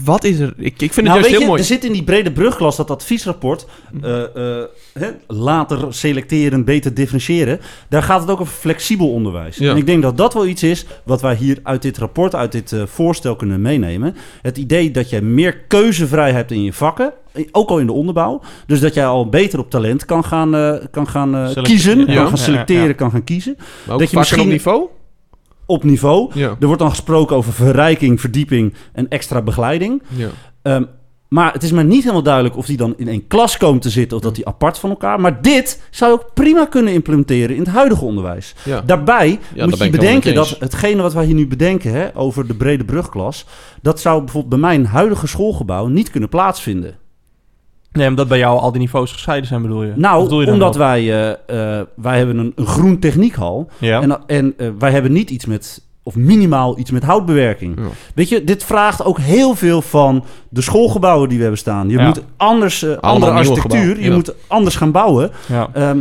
Wat is er? Ik, ik vind het
Nou,
juist
weet
heel
je,
mooi.
er zit in die brede brugklas dat adviesrapport, eh, eh, hè, later selecteren, beter differentiëren, daar gaat het ook over flexibel onderwijs.
Ja.
En ik denk dat dat wel iets is wat wij hier uit dit rapport, uit dit eh, voorstel kunnen meenemen. Het idee dat je meer keuzevrijheid hebt in je vakken, ook al in de onderbouw. Dus dat jij al beter op talent kan gaan, eh, kan gaan eh, kiezen,
Ja.
kan gaan selecteren,
ja.
kan gaan kiezen.
Maar ook
dat je
vakken
misschien-
op niveau?
Op niveau.
Ja.
Er wordt dan gesproken over verrijking, verdieping en extra begeleiding.
ja.
Ehm, Maar het is mij niet helemaal duidelijk of die dan in één klas komen te zitten of dat die apart van elkaar. Maar dit zou je ook prima kunnen implementeren in het huidige onderwijs.
Ja.
Daarbij
daar
moet je bedenken dat hetgene wat wij hier nu bedenken hè, over de brede brugklas, dat zou bijvoorbeeld bij mijn huidige schoolgebouw niet kunnen plaatsvinden.
Nee, omdat bij jou al die niveaus gescheiden zijn, bedoel je?
Nou,
bedoel je dan
omdat wij, eh, eh, wij hebben een, een groen techniekhal
Ja.
en, en eh, wij hebben niet iets met, of minimaal iets met houtbewerking.
Ja.
Weet je, dit vraagt ook heel veel van de schoolgebouwen die we hebben staan. Je
Ja.
moet anders, andere architectuur, je
ja.
moet anders gaan bouwen.
ja.
Ehm,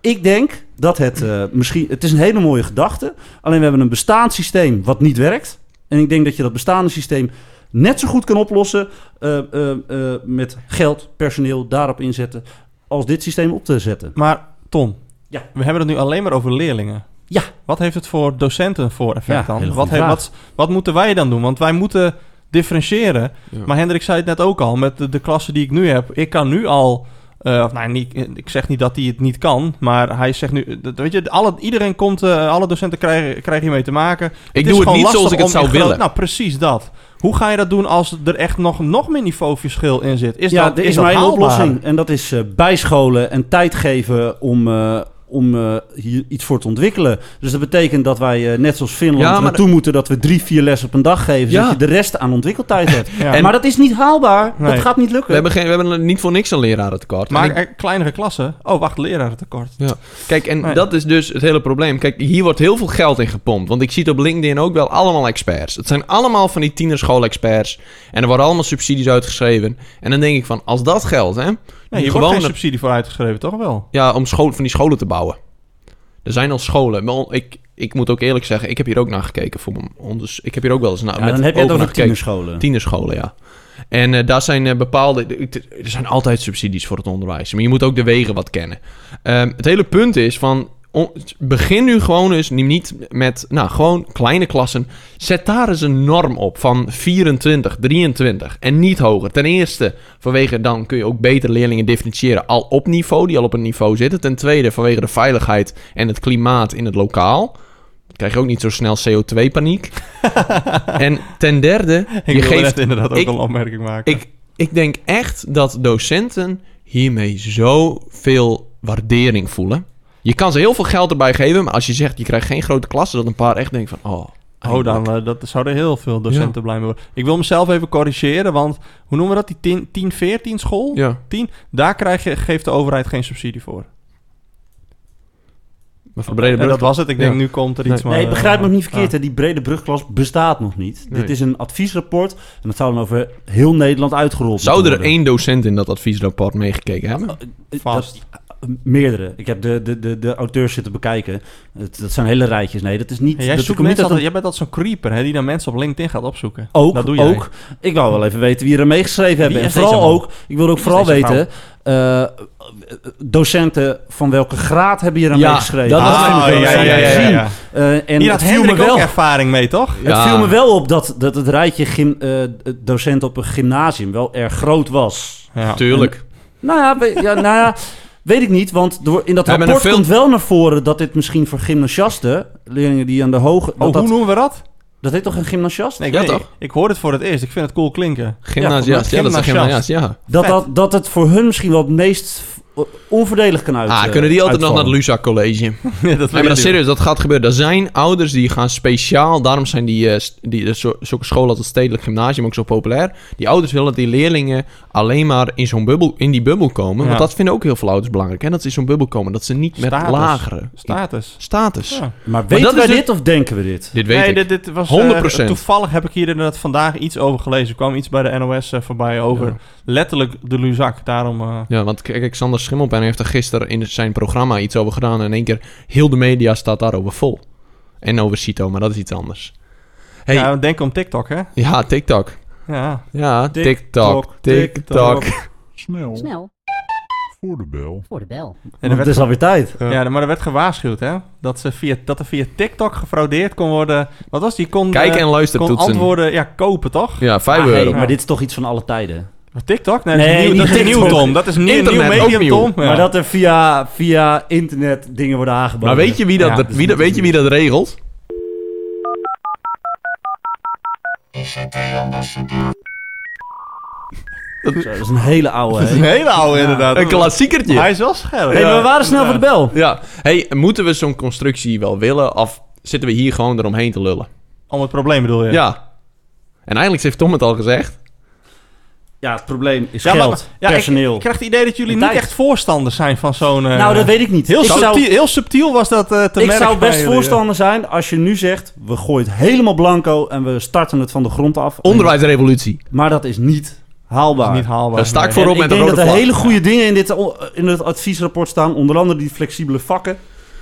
ik denk dat het eh, misschien, het is een hele mooie gedachte. Alleen we hebben een bestaanssysteem wat niet werkt. En ik denk dat je dat bestaande systeem net zo goed kan oplossen eh, eh, eh, met geld, personeel daarop inzetten, als dit systeem op te zetten.
Maar Tom,
Ja.
we hebben het nu alleen maar over leerlingen.
Ja.
Wat heeft het voor docenten voor effect
Ja,
dan? Wat, wat, wat moeten wij dan doen? Want wij moeten differentiëren.
Ja.
Maar Hendrik zei het net ook al, met de, de klasse die ik nu heb. Ik kan nu al... eh, of nou, niet, ik zeg niet dat hij het niet kan, maar hij zegt nu... dat- Weet je, alle, iedereen komt, eh, alle docenten krijgen, krijgen hiermee te maken.
Ik
is
doe het
gewoon
niet
lastig
zoals ik het
om
zou willen.
Nou, precies dat. Hoe ga je dat doen als er echt nog, nog meer niveauverschil in zit? Is
ja,
dat,
er
is
maar één oplossing. En dat is eh, bijscholen en tijd geven om, eh, om eh, hier iets voor te ontwikkelen. Dus dat betekent dat wij, eh, net zoals Finland,
Ja, maar
naartoe moeten dat we drie, vier lessen op een dag geven.
Ja.
Zodat je de rest aan ontwikkeltijd hebt.
Ja.
En-
maar dat is niet haalbaar.
Nee.
Dat gaat niet lukken.
We hebben, geen, we hebben niet voor niks een lerarentekort.
Maar
ik-
er- kleinere klassen? Oh, wacht, lerarentekort.
Kijk, en
Nee.
dat is dus het hele probleem. Kijk, hier wordt heel veel geld in gepompt. Want ik zie het op LinkedIn ook wel allemaal experts. Het zijn allemaal van die tienerschool-experts. En er worden allemaal subsidies uitgeschreven. En dan denk ik van, als dat geld, hè...
Nee, je
gewoon
wordt geen subsidie voor uitgeschreven, toch wel?
ja, om school, van die scholen te bouwen. Er zijn al scholen. Wel, Ik, ik moet ook eerlijk zeggen, ik heb hier ook naar gekeken. Voor mijn onders, ik heb hier ook wel eens naar,
ja,
met
dan heb je het over tienerscholen.
Tienerscholen, ja. En eh, daar zijn eh, bepaalde... Er zijn altijd subsidies voor het onderwijs. Maar je moet ook de wegen wat kennen. Ehm, het hele punt is van... begin nu gewoon eens niet met... Nou, gewoon kleine klassen. Zet daar eens een norm op van 24, 23 en niet hoger. Ten eerste, vanwege dan kun je ook beter leerlingen differentiëren al op niveau, die al op een niveau zitten. Ten tweede, vanwege de veiligheid en het klimaat in het lokaal. Dan krijg je ook niet zo snel CO2-paniek. en ten derde,
Ik
je geeft
inderdaad ook
ik-
een opmerking maken.
ik, ik denk echt dat docenten hiermee zoveel waardering voelen. Je kan ze heel veel geld erbij geven, maar als je zegt je krijgt geen grote klassen, dat een paar echt denken van, oh,
Oh, dan eh, dat zouden heel veel docenten blij mee worden. Ik wil mezelf even corrigeren, want hoe noemen we dat? Die 10, 10 14 school?
Ja,
10? Daar krijg je, geeft de overheid geen subsidie voor.
maar voor brede
En
brug.
dat was het. Ik denk,
Ja.
nu komt er
Nee.
iets. maar,
Nee, begrijp me
eh,
niet verkeerd.
ah.
hè. Die brede brugklas bestaat nog niet.
Nee.
Dit is een adviesrapport. En dat zou dan over heel Nederland uitgerold
Zou er
worden.
één docent in dat adviesrapport meegekeken hebben?
Eh,
Vast.
dat- meerdere. Ik heb de, de, de, de auteurs zitten bekijken. Het, dat zijn hele rijtjes. Nee, dat is niet...
En jij,
dat
zoekt mensen altijd, jij bent altijd zo'n creeper hè, die dan mensen op LinkedIn gaat opzoeken.
Ook,
Dat doe jij.
ook. Ik wou wel even weten wie er meegeschreven hebben. En vooral ook, ik wil ook vooral weten, eh, docenten van welke graad hebben hier aan
Ja,
meegeschreven?
dat
Dat
Ah,
wel
ja, ja.
Eh, en
Hier had
me
Hendrik ook
wel,
ervaring mee, toch?
het viel me wel op dat, dat het rijtje gym, eh, docenten op een gymnasium wel erg groot was.
Ja.
Tuurlijk.
Nou ja, nou ja weet ik niet, want door, in dat rapport komt wel naar voren dat dit misschien voor gymnasiasten, leerlingen die aan de hoge...
Oh,
dat,
hoe noemen we dat?
dat heet toch een gymnasiast?
Nee, ik,
Ja, toch?
ik, hoor het voor het eerst. Ik vind het cool klinken.
Gymnasiast,
Ja,
ja, dat is een
gymnasiast.
ja.
Dat, dat, dat het voor hun misschien wel het meest onvoordelig kan uit.
Ah,
eh,
kunnen die altijd nog naar het. Lusa College?
Ja, dat
Nee, maar dat serieus, dat gaat gebeuren. Er zijn ouders die gaan speciaal, daarom zijn die, eh, die eh, zo- zulke scholen als het stedelijk gymnasium ook zo populair. Die ouders willen dat die leerlingen alleen maar in zo'n bubbel, in die bubbel komen.
Ja.
Want dat vinden ook heel veel ouders belangrijk. Hè? Dat ze in zo'n bubbel komen, dat ze niet met lagere
Status.
status.
Ja.
Maar weten
dat
wij
dus-
dit of denken we dit?
Dit weet
nee,
ik.
dit, dit was
100%.
eh, toevallig heb ik hier inderdaad vandaag iets over gelezen. Er kwam iets bij de NOS voorbij over
Ja.
letterlijk de Luzak. Daarom. eh,
Ja, want kijk, Xander Schimmelpen heeft er gisteren in zijn programma iets over gedaan. En in één keer, heel de media staat daarover vol. En over Cito, maar dat is iets anders. Hey,
ja,
ja,
denk om TikTok, hè?
TikTok.
Ja.
Ja,
TikTok,
TikTok, TikTok.
Snel,
Snel
voor de bel.
voor de bel.
En er
Want het is alweer tijd.
ja, maar er werd gewaarschuwd, hè? Dat, ze via, dat er via TikTok gefraudeerd kon worden. Wat was die? Kon,
Kijk
eh,
en luister
kon
toetsen.
antwoorden, ja, kopen, toch?
Ja, 5
Ah, hey,
euro.
maar dit is toch iets van alle tijden.
Maar TikTok? Nee,
Nee,
dat is nieuw,
niet
dat is nieuw,
TikTok.
Tom. Dat is nieuw,
Internet,
nieuw
ook
medium,
nieuw.
Tom. Ja.
Maar dat er via, via internet dingen worden aangeboden.
Maar weet je wie dat,
Ja,
dat-
dus
wie, dat- weet je wie dat regelt?
Dat is een hele oude.
Dat is een
hè?
hele oude inderdaad.
Een klassiekertje.
Hij is wel scherp.
Hey, maar we waren snel voor de bel.
Ja. Hey, moeten we zo'n constructie wel willen? Of zitten we hier gewoon eromheen te lullen?
Om het probleem bedoel je?
Ja. En eigenlijk heeft Tom het al gezegd.
Ja, het probleem is
Ja, maar-
geld,
ja, ik-
personeel.
Ik krijg het idee dat jullie niet echt voorstander zijn van zo'n... eh,
nou, dat weet ik niet.
Heel,
ik
subtiel,
zou,
heel subtiel was dat eh, te
ik
merken
zou best
jullie.
voorstander zijn als je nu zegt... we gooien het helemaal blanco en we starten het van de grond af.
Onderwijsrevolutie.
Maar dat is niet
Dat
haalbaar.
is niet haalbaar.
Daar sta ik
nee.
voor.
En
op met
ik
een
denk dat er hele goede dingen in, dit, in het adviesrapport staan. Onder andere die flexibele vakken.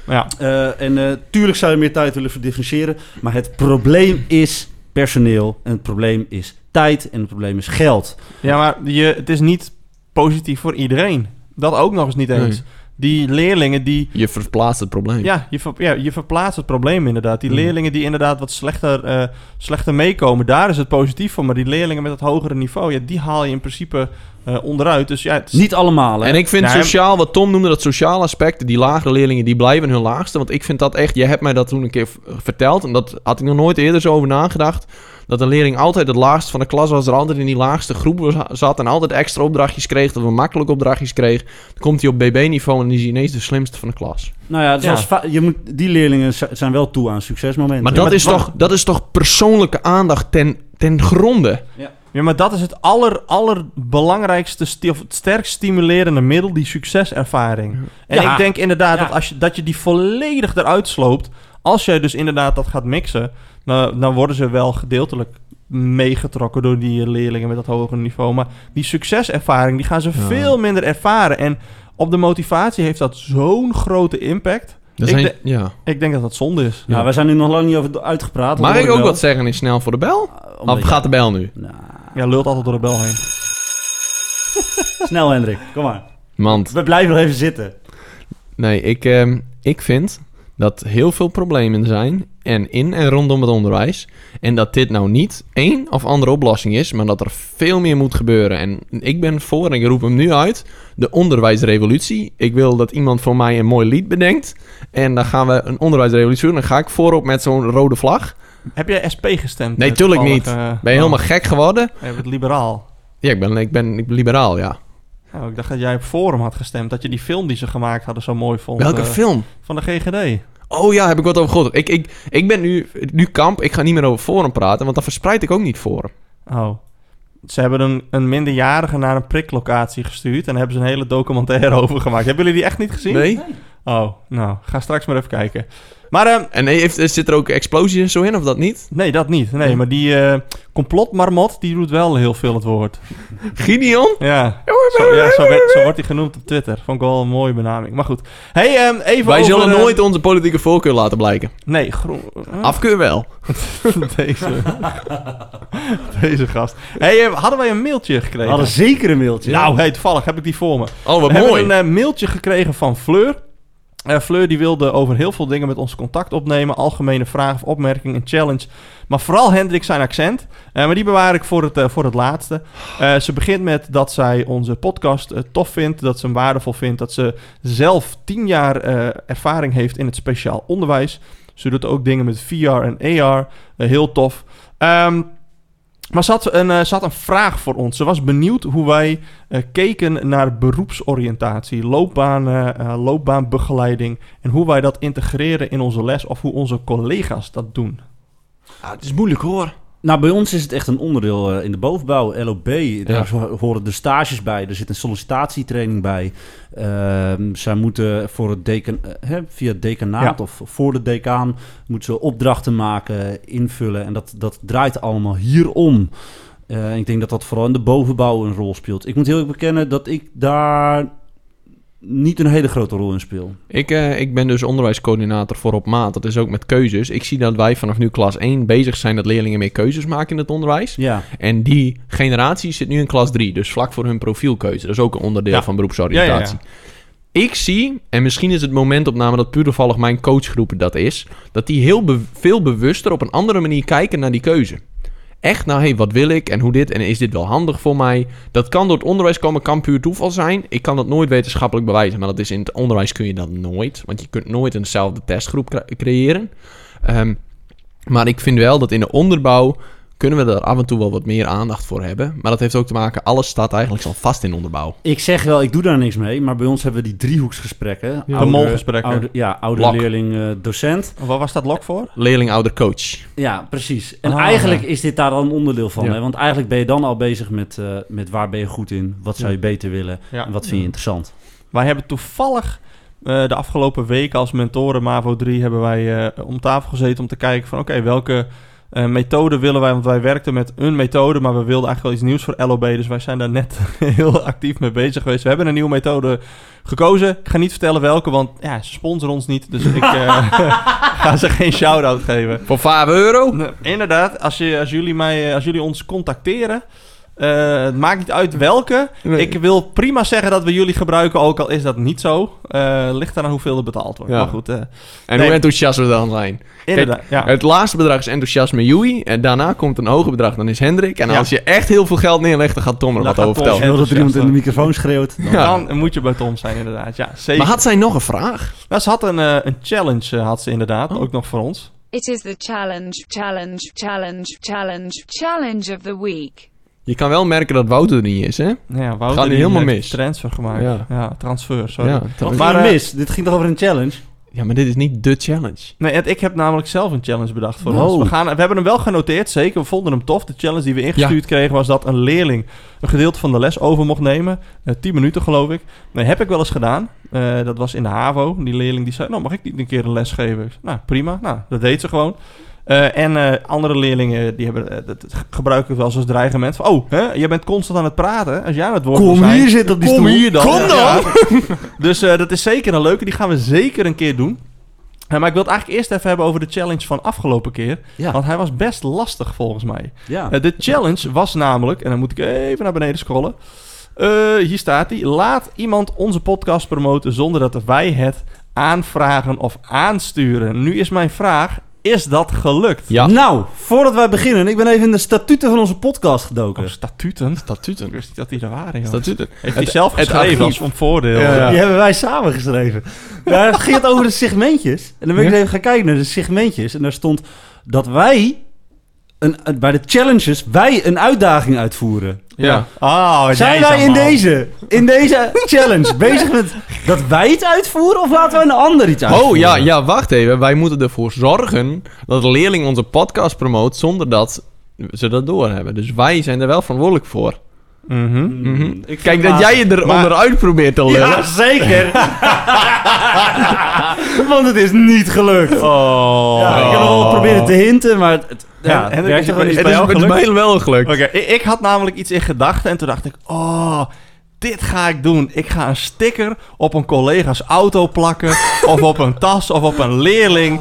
Ja.
Eh, en eh, tuurlijk zou je meer tijd willen verdifferentiëren. Maar het probleem is personeel. En het probleem is tijd. En het probleem is geld.
ja, maar je, het is niet positief voor iedereen. Dat ook nog eens niet eens.
Nee.
Die leerlingen die...
Je verplaatst het probleem.
Ja je, ver- ja, je verplaatst het probleem inderdaad. Die
Mm.
leerlingen die inderdaad wat slechter, eh, slechter meekomen, daar is het positief voor. Maar die leerlingen met het hogere niveau, ja, die haal je in principe eh, onderuit. Dus ja, het is-
Niet allemaal, hè?
En ik vind
hem-
sociaal, wat Tom noemde, dat sociale aspect, die lagere leerlingen, die blijven hun laagste. Want ik vind dat echt, je hebt mij dat toen een keer verteld, en dat had ik nog nooit eerder zo over nagedacht. Dat een leerling altijd het laagste van de klas was, er altijd in die laagste groep was- zat en altijd extra opdrachtjes kreeg, dat we makkelijk opdrachtjes kreeg. Dan komt hij op BB-niveau en is hij ineens de slimste van de klas.
Nou ja, va- je moet, die leerlingen zi- zijn wel toe aan succesmomenten.
Maar
Ja,
dat, is, toch, dat is toch persoonlijke aandacht ten, ten gronde?
Ja, maar dat is het aller, allerbelangrijkste, sti- of het sterkst stimulerende middel, die succeservaring. En
Ja.
ik denk inderdaad
Ja.
dat, als je, dat je die volledig eruit sloopt, als jij dus inderdaad dat gaat mixen, dan, dan worden ze wel gedeeltelijk meegetrokken door die leerlingen met dat hogere niveau. Maar die succeservaring, die gaan ze
Ja.
veel minder ervaren. En op de motivatie heeft dat zo'n grote impact.
Dat
Ik
zijn-
de-
ja.
Ik denk dat dat zonde is.
Nou, wij zijn nu nog lang niet over uitgepraat.
Mag ik ook wat zeggen in snel voor de bel?
Uh,
Of gaat de bel nu?
Nou,
Ja, lult altijd door de bel heen.
snel, Hendrik. Kom maar.
Want
We blijven nog even zitten.
Nee, ik, ehm, ik vind dat heel veel problemen zijn en in en rondom het onderwijs. En dat dit nou niet één of andere oplossing is, maar dat er veel meer moet gebeuren. En ik ben voor, en ik roep hem nu uit, de onderwijsrevolutie. Ik wil dat iemand voor mij een mooi lied bedenkt. En dan gaan we een onderwijsrevolutie doen. Dan ga ik voorop met zo'n rode vlag.
Heb jij SP gestemd?
Nee,
eh,
tuurlijk niet.
eh,
Ben je
oh,
helemaal gek geworden?
Je bent liberaal.
Ja, ik ben, ik ben, ik ben liberaal, ja.
Oh, ik dacht dat jij op Forum had gestemd. Dat je die film die ze gemaakt hadden zo mooi vond.
Welke
eh,
film?
Van de GGD.
Oh ja, heb ik wat over gehoord. Ik, ik, ik ben nu, nu kamp. Ik ga niet meer over Forum praten, want dan verspreid ik ook niet Forum.
Oh. Ze hebben een, een minderjarige naar een priklocatie gestuurd. En daar hebben ze een hele documentaire over gemaakt. Hebben jullie die echt niet gezien?
Nee?
Oh, nou, ga straks maar even kijken. Maar ehm,
En heeft, zit er ook explosies en zo in, of dat niet?
nee, dat niet. Nee,
Ja.
maar die eh, complotmarmot, die doet wel heel veel het woord.
Gideon?
Ja, zo, ja zo, werd- zo wordt hij genoemd op Twitter. Vond ik wel een mooie benaming. Maar goed. hey, ehm, even
Wij
over,
zullen
eh,
nooit onze politieke voorkeur laten blijken.
Nee, groen...
Afkeur wel.
Deze. Deze gast. Hey, eh, hadden wij een mailtje
We
gekregen?
hadden zeker een mailtje.
Nou, hey, toevallig heb ik die voor me.
Oh, wat
we
mooi.
hebben een eh, mailtje gekregen van Fleur. Eh, Fleur die wilde over heel veel dingen met ons contact opnemen. Algemene vragen of opmerkingen, een challenge. Maar vooral Hendrik zijn accent. Eh, maar die bewaar ik voor het, eh, voor het laatste. Ze begint met dat zij onze podcast tof vindt. Dat ze hem waardevol vindt. Dat ze zelf tien jaar ervaring heeft in het speciaal onderwijs. Ze doet ook dingen met VR en AR. Heel tof. Ehm, maar ze had, een, eh, een vraag voor ons. Ze was benieuwd hoe wij eh, keken naar beroepsoriëntatie, loopbaan, eh, eh, loopbaanbegeleiding en hoe wij dat integreren in onze les of hoe onze collega's dat doen.
Ah, het is moeilijk hoor.
Nou, bij ons is het echt een onderdeel eh, in de bovenbouw, LOB. Daar ho- horen de stages bij. Er zit een sollicitatietraining bij. Ehm, zij moeten voor het decan, eh, hè, via het decanaat
Ja.
of voor de decaan moeten ze opdrachten maken, invullen. En dat, dat draait allemaal hierom. Eh, ik denk dat dat vooral in de bovenbouw een rol speelt. Ik moet heel erg bekennen dat ik daar niet een hele grote rol in speel.
Ik, eh, ik ben dus onderwijscoördinator voor op maat. Dat is ook met keuzes. Ik zie dat wij vanaf nu klas 1 bezig zijn dat leerlingen meer keuzes maken in het onderwijs.
Ja,
En die generatie zit nu in klas 3, dus vlak voor hun profielkeuze. Dat is ook een onderdeel
Ja.
van beroepsoriëntatie. Ik zie, en misschien is het momentopname dat puur toevallig mijn coachgroep dat is, dat die heel be- veel bewuster op een andere manier kijken naar die keuze. Echt, nou hé, wat wil ik en hoe dit en is dit wel handig voor mij? Dat kan door het onderwijs komen, kan puur toeval zijn. Ik kan dat nooit wetenschappelijk bewijzen, maar dat is in het onderwijs kun je dat nooit. Want je kunt nooit eenzelfde testgroep cre- creëren. Ehm, maar ik vind wel dat in de onderbouw kunnen we er af en toe wel wat meer aandacht voor hebben. Maar dat heeft ook te maken, alles staat eigenlijk al vast in onderbouw.
Ik zeg wel, ik doe daar niks mee, maar bij ons hebben we die driehoeksgesprekken.
De molgesprekken.
oude- ja, oude
Lok.
leerling, eh, docent.
Wat was dat lok voor?
Leerling, ouder, coach.
Ja, precies. En
Ah,
eigenlijk
ja.
is dit daar al een onderdeel van.
Ja.
Hè? Want eigenlijk ben je dan al bezig met, eh, met waar ben je goed in, wat zou je beter willen
Ja.
en wat vind je interessant.
Wij hebben toevallig eh, de afgelopen weken als mentoren MAVO 3 hebben wij eh, om tafel gezeten om te kijken van oké, welke eh, methode willen wij? Want wij werkten met een methode, maar we wilden eigenlijk wel iets nieuws voor LOB. Dus wij zijn daar net heel actief mee bezig geweest. We hebben een nieuwe methode gekozen. Ik ga niet vertellen welke, want ja, ze sponsoren ons niet. Dus ik eh, ga ze geen shout-out geven.
Voor 5 euro?
Inderdaad, als, je, als, jullie mij, eh, als jullie ons contacteren, eh, het maakt niet uit welke.
Nee.
Ik wil prima zeggen dat we jullie gebruiken, ook al is dat niet zo. Eh ligt eraan hoeveel er betaald wordt.
Ja.
Maar goed, eh,
En
Nee.
hoe enthousiast we dan zijn.
inderdaad. ja.
Het laatste bedrag is enthousiasme Joey. En daarna komt een hoger bedrag, dan is Hendrik. En
Ja.
als je echt heel veel geld neerlegt, dan gaat Tom er
Dan
wat over vertellen.
Als je wil dat er iemand in de microfoon schreeuwt. dan-
Ja.
Dan moet je bij Tom zijn, inderdaad. Ja, zeker.
Maar had zij nog een vraag?
Nou, ze had een, een challenge, had ze inderdaad.
Oh.
Ook nog voor ons.
It is the challenge, challenge, challenge, challenge, challenge of the week.
Je kan wel merken dat Wouter er niet is, hè?
Ja, Wouter
Gaat
die
helemaal
heeft
mis.
transfer gemaakt.
Ja.
Ja, transfer, sorry.
Ja,
Maar, eh,
mis? Dit ging toch over een challenge?
ja, maar dit is niet de challenge.
Nee, ik heb namelijk zelf een challenge bedacht voor
Wow.
ons. We, gaan, we hebben hem wel genoteerd, zeker. We vonden hem tof. De challenge die we ingestuurd kregen was dat een leerling een gedeelte van de les over mocht nemen. Eh 10 minuten geloof ik. Nee, heb ik wel eens gedaan. Eh, dat was in de HAVO. Die leerling die zei, nou mag ik niet een keer een les geven? Ik zei, nou prima, nou dat deed ze gewoon. Eh, en eh, andere leerlingen die hebben, eh, dat gebruiken het wel als dreigement. Van, oh, hè, je bent constant aan het praten. Als jij aan het woord
Kom
zijn,
hier zitten op die
Kom
stoel.
hier dan.
Kom
Ja. dus dat is zeker een leuke. Die gaan we zeker een keer doen. Maar ik wil het eigenlijk eerst even hebben over de challenge van afgelopen keer.
Ja.
Want hij was best lastig volgens mij.
ja.
De challenge was namelijk, en dan moet ik even naar beneden scrollen. Hier staat hij. Laat iemand onze podcast promoten zonder dat wij het aanvragen of aansturen. Nu is mijn vraag, is dat gelukt?
Ja.
Nou, voordat wij beginnen, ik ben even in de statuten van onze podcast gedoken.
Oh, statuten? Ik
Statuten.
wist niet dat die er waren, joh.
Statuten.
Heeft hij
Het-
zelf geschreven als om voordeel?
Ja, ja.
Die hebben wij samen geschreven. Daar ging het over de segmentjes. En dan ben ik
Ja.
even gaan kijken naar de segmentjes. En daar stond dat wij, een, bij de challenges, wij een uitdaging uitvoeren.
Ja.
Oh,
Zijn wij in deze, in deze challenge bezig met dat wij het uitvoeren of laten we een ander iets uitvoeren?
Oh ja, ja, wacht even. Wij moeten ervoor zorgen dat de leerling onze podcast promoot zonder dat ze dat doorhebben. Dus wij zijn er wel verantwoordelijk voor.
Mhm.
Mhm.
Ik vind
Kijk, dat jij je er
maar-
onderuit probeert te lullen.
Ja, zeker. Want het is niet gelukt.
Oh.
Ja, ik heb nog wel proberen te hinten, maar het, het- ja,
En- en
werkt
is-
Het
bij
is,
jou
het is mij wel gelukt.
Oké, ik, ik had namelijk iets in gedachten en toen dacht ik, oh, dit ga ik doen. Ik ga een sticker op een collega's auto plakken, of op een tas, of op een leerling.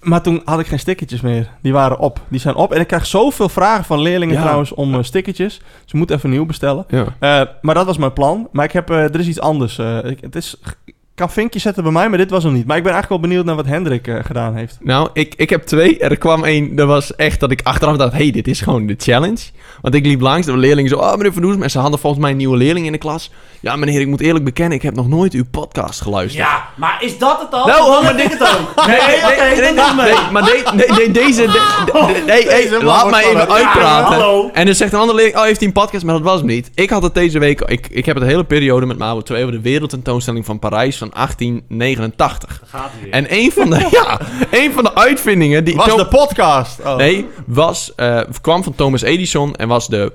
Maar toen had ik geen stickertjes meer. Die waren op. Die zijn op. En ik krijg zoveel vragen van leerlingen
Ja.
trouwens om eh, stickertjes. Dus ik moet even nieuw bestellen.
Ja.
Eh, maar dat was mijn plan. Maar ik heb, eh, er is iets anders. ik, het is, ik kan vinkjes zetten bij mij, maar dit was hem niet. Maar ik ben eigenlijk wel benieuwd naar wat Hendrik gedaan heeft.
Nou, ik, ik heb twee. Er kwam één, dat was echt dat ik achteraf dacht... hey, dit is gewoon de challenge. Want ik liep langs, de leerlingen zo... Oh, meneer Van Doesem. En ze hadden volgens mij een nieuwe leerling in de klas. Ja, meneer, ik moet eerlijk bekennen... ik heb nog nooit uw podcast geluisterd.
Ja, maar is dat het al?
Nou, oh, maar
het ook. Nee,
Nee, nee, nee, nee, maar de- deze... de- de- nee, laat mij even uitpraten. En dan zegt een andere leerling... Oh, heeft hij een podcast? Maar dat was hem niet. Ik had het deze week... Ik, ik heb het hele periode met MAVO 2... over de wereldtentoonstelling van Parijs van 1889.
Gaat hij weer.
En een van de... ja, een van de uitvindingen... die
Was de podcast? Oh.
Nee, was, eh, kwam van Thomas Edison en was de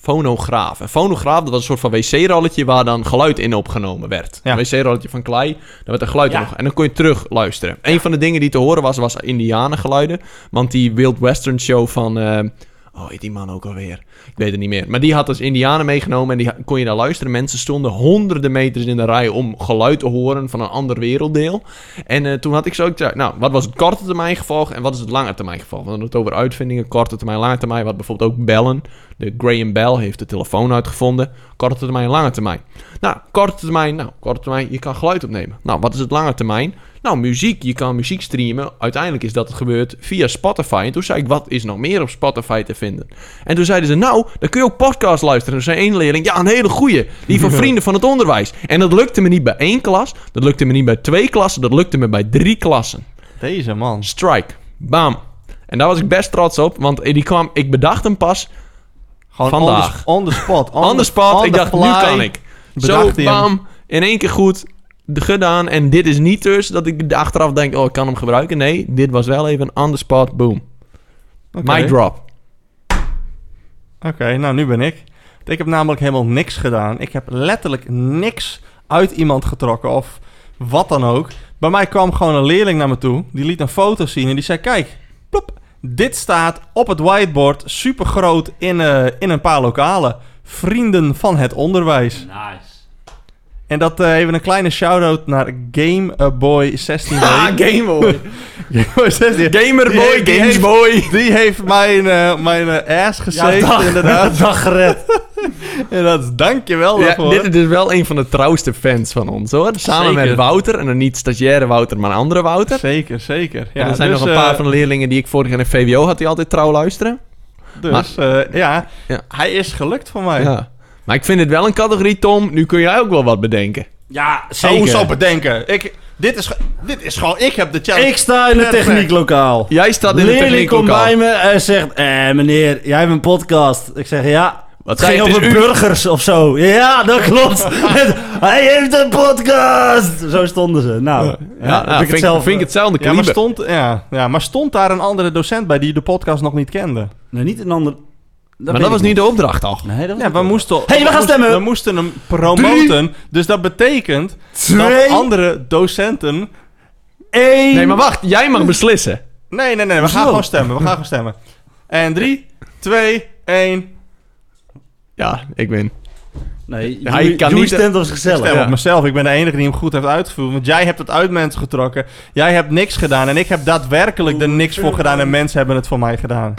fonograaf. Een fonograaf, dat was een soort van wc-rolletje waar dan geluid in opgenomen werd.
Ja.
Een wc-rolletje van klei, daar werd een geluid
Ja.
in En dan kon je terug luisteren. Een van de dingen die te horen was, was indianengeluiden. Want die Wild Western show van... eh, oh, heet die man ook alweer? Ik weet het niet meer. Maar die had dus indianen meegenomen en die kon je daar luisteren. Mensen stonden honderden meters in de rij om geluid te horen van een ander werelddeel. En eh, toen had ik zo gezegd, nou, wat was het korte termijn gevolg en wat is het lange termijn gevolg? We hadden het over uitvindingen, korte termijn, lange termijn. Wat bijvoorbeeld ook bellen. De Graham Bell heeft de telefoon uitgevonden. Korte termijn, lange termijn. Nou, korte termijn, nou, korte termijn, je kan geluid opnemen. Nou, wat is het lange termijn? Nou, muziek, je kan muziek streamen. Uiteindelijk is dat het gebeurd via Spotify. En toen zei ik, wat is nog meer op Spotify te vinden? En toen zeiden ze, nou, dan kun je ook podcast luisteren. En toen zei één leerling, ja, een hele goeie. Die van Vrienden van het Onderwijs. En dat lukte me niet bij één klas. Dat lukte me niet bij twee klassen. Dat lukte me bij drie klassen.
Deze man.
Strike. Bam. En daar was ik best trots op, want die kwam, ik bedacht hem pas
Gewoon
Vandaag.
On, the, on the spot.
on the spot.
on
ik dacht, nu kan ik.
bedacht
Zo, bam, in één keer goed gedaan. En dit is niet dus dat ik achteraf denk, oh, ik kan hem gebruiken. Nee, dit was wel even on the spot, boom.
Oké.
Mic drop.
Oké, nou nu ben ik. Ik heb namelijk helemaal niks gedaan. Ik heb letterlijk niks uit iemand getrokken of wat dan ook. Bij mij kwam gewoon een leerling naar me toe. Die liet een foto zien en die zei: Kijk, plop, dit staat op het whiteboard super groot in, eh, in een paar lokalen. Vrienden van het onderwijs.
Nice.
En dat eh, even een kleine shout-out naar Gameboy 16
Ah, Gameboy.
Gameboy 16.
Gamerboy,
Die heeft- die
Gamesboy.
Die heeft mijn, eh, mijn eh, ass
dag,
inderdaad.
dag gered.
En dat is dankjewel
Ja,
daarvoor.
dit is dus wel een van de trouwste fans van ons, hoor. Samen
Zeker.
met Wouter. En dan niet stagiaire Wouter, maar een andere Wouter.
Zeker, zeker. Ja,
en er zijn
dus,
nog een paar van de leerlingen die ik vorig jaar in VWO had, die altijd trouw luisteren.
Dus ja,
Ja.
hij is gelukt voor mij.
Ja. Maar ik vind het wel een categorie, Tom. Nu kun jij ook wel wat bedenken.
Ja,
Zo,
zeker.
zo bedenken. Ik, dit, is, dit is gewoon... Ik heb de challenge.
Ik sta in het technieklokaal.
Jij staat in de
Leerling
techniek
komt bij me en zegt... Eh, meneer, jij hebt een podcast. Ik zeg, ja...
Wat
Het ging
zei je,
over
het u?
burgers of zo. Ja, dat klopt. Hij heeft een podcast. Zo stonden ze. Nou, ja,
nou,
ik
vind,
het zelf...
vind ik hetzelfde
Ja maar, stond, ja, ja, maar stond daar een andere docent bij die de podcast nog niet kende?
Nee, niet een
maar dat was
ik
niet de opdracht, toch?
Nee, dat was
Ja,
niet
we moesten,
Hey, we gaan
moesten-
stemmen.
We moesten hem promoten. Dus dat betekent
Twee,
dat andere docenten...
één...
Nee, maar wacht. Jij mag beslissen.
Nee, nee, nee. We gaan
Zo.
gewoon stemmen. We gaan gewoon stemmen. En drie, twee, één.
Ja, ik win.
Nee,
Hij kan niet-
stemt op zichzelf.
Stem
Ja.
op mezelf. Ik ben de enige die hem goed heeft uitgevoerd. Want jij hebt het uit mensen getrokken. Jij hebt niks gedaan. En ik heb daadwerkelijk er niks voor gedaan. En mensen hebben het voor mij gedaan.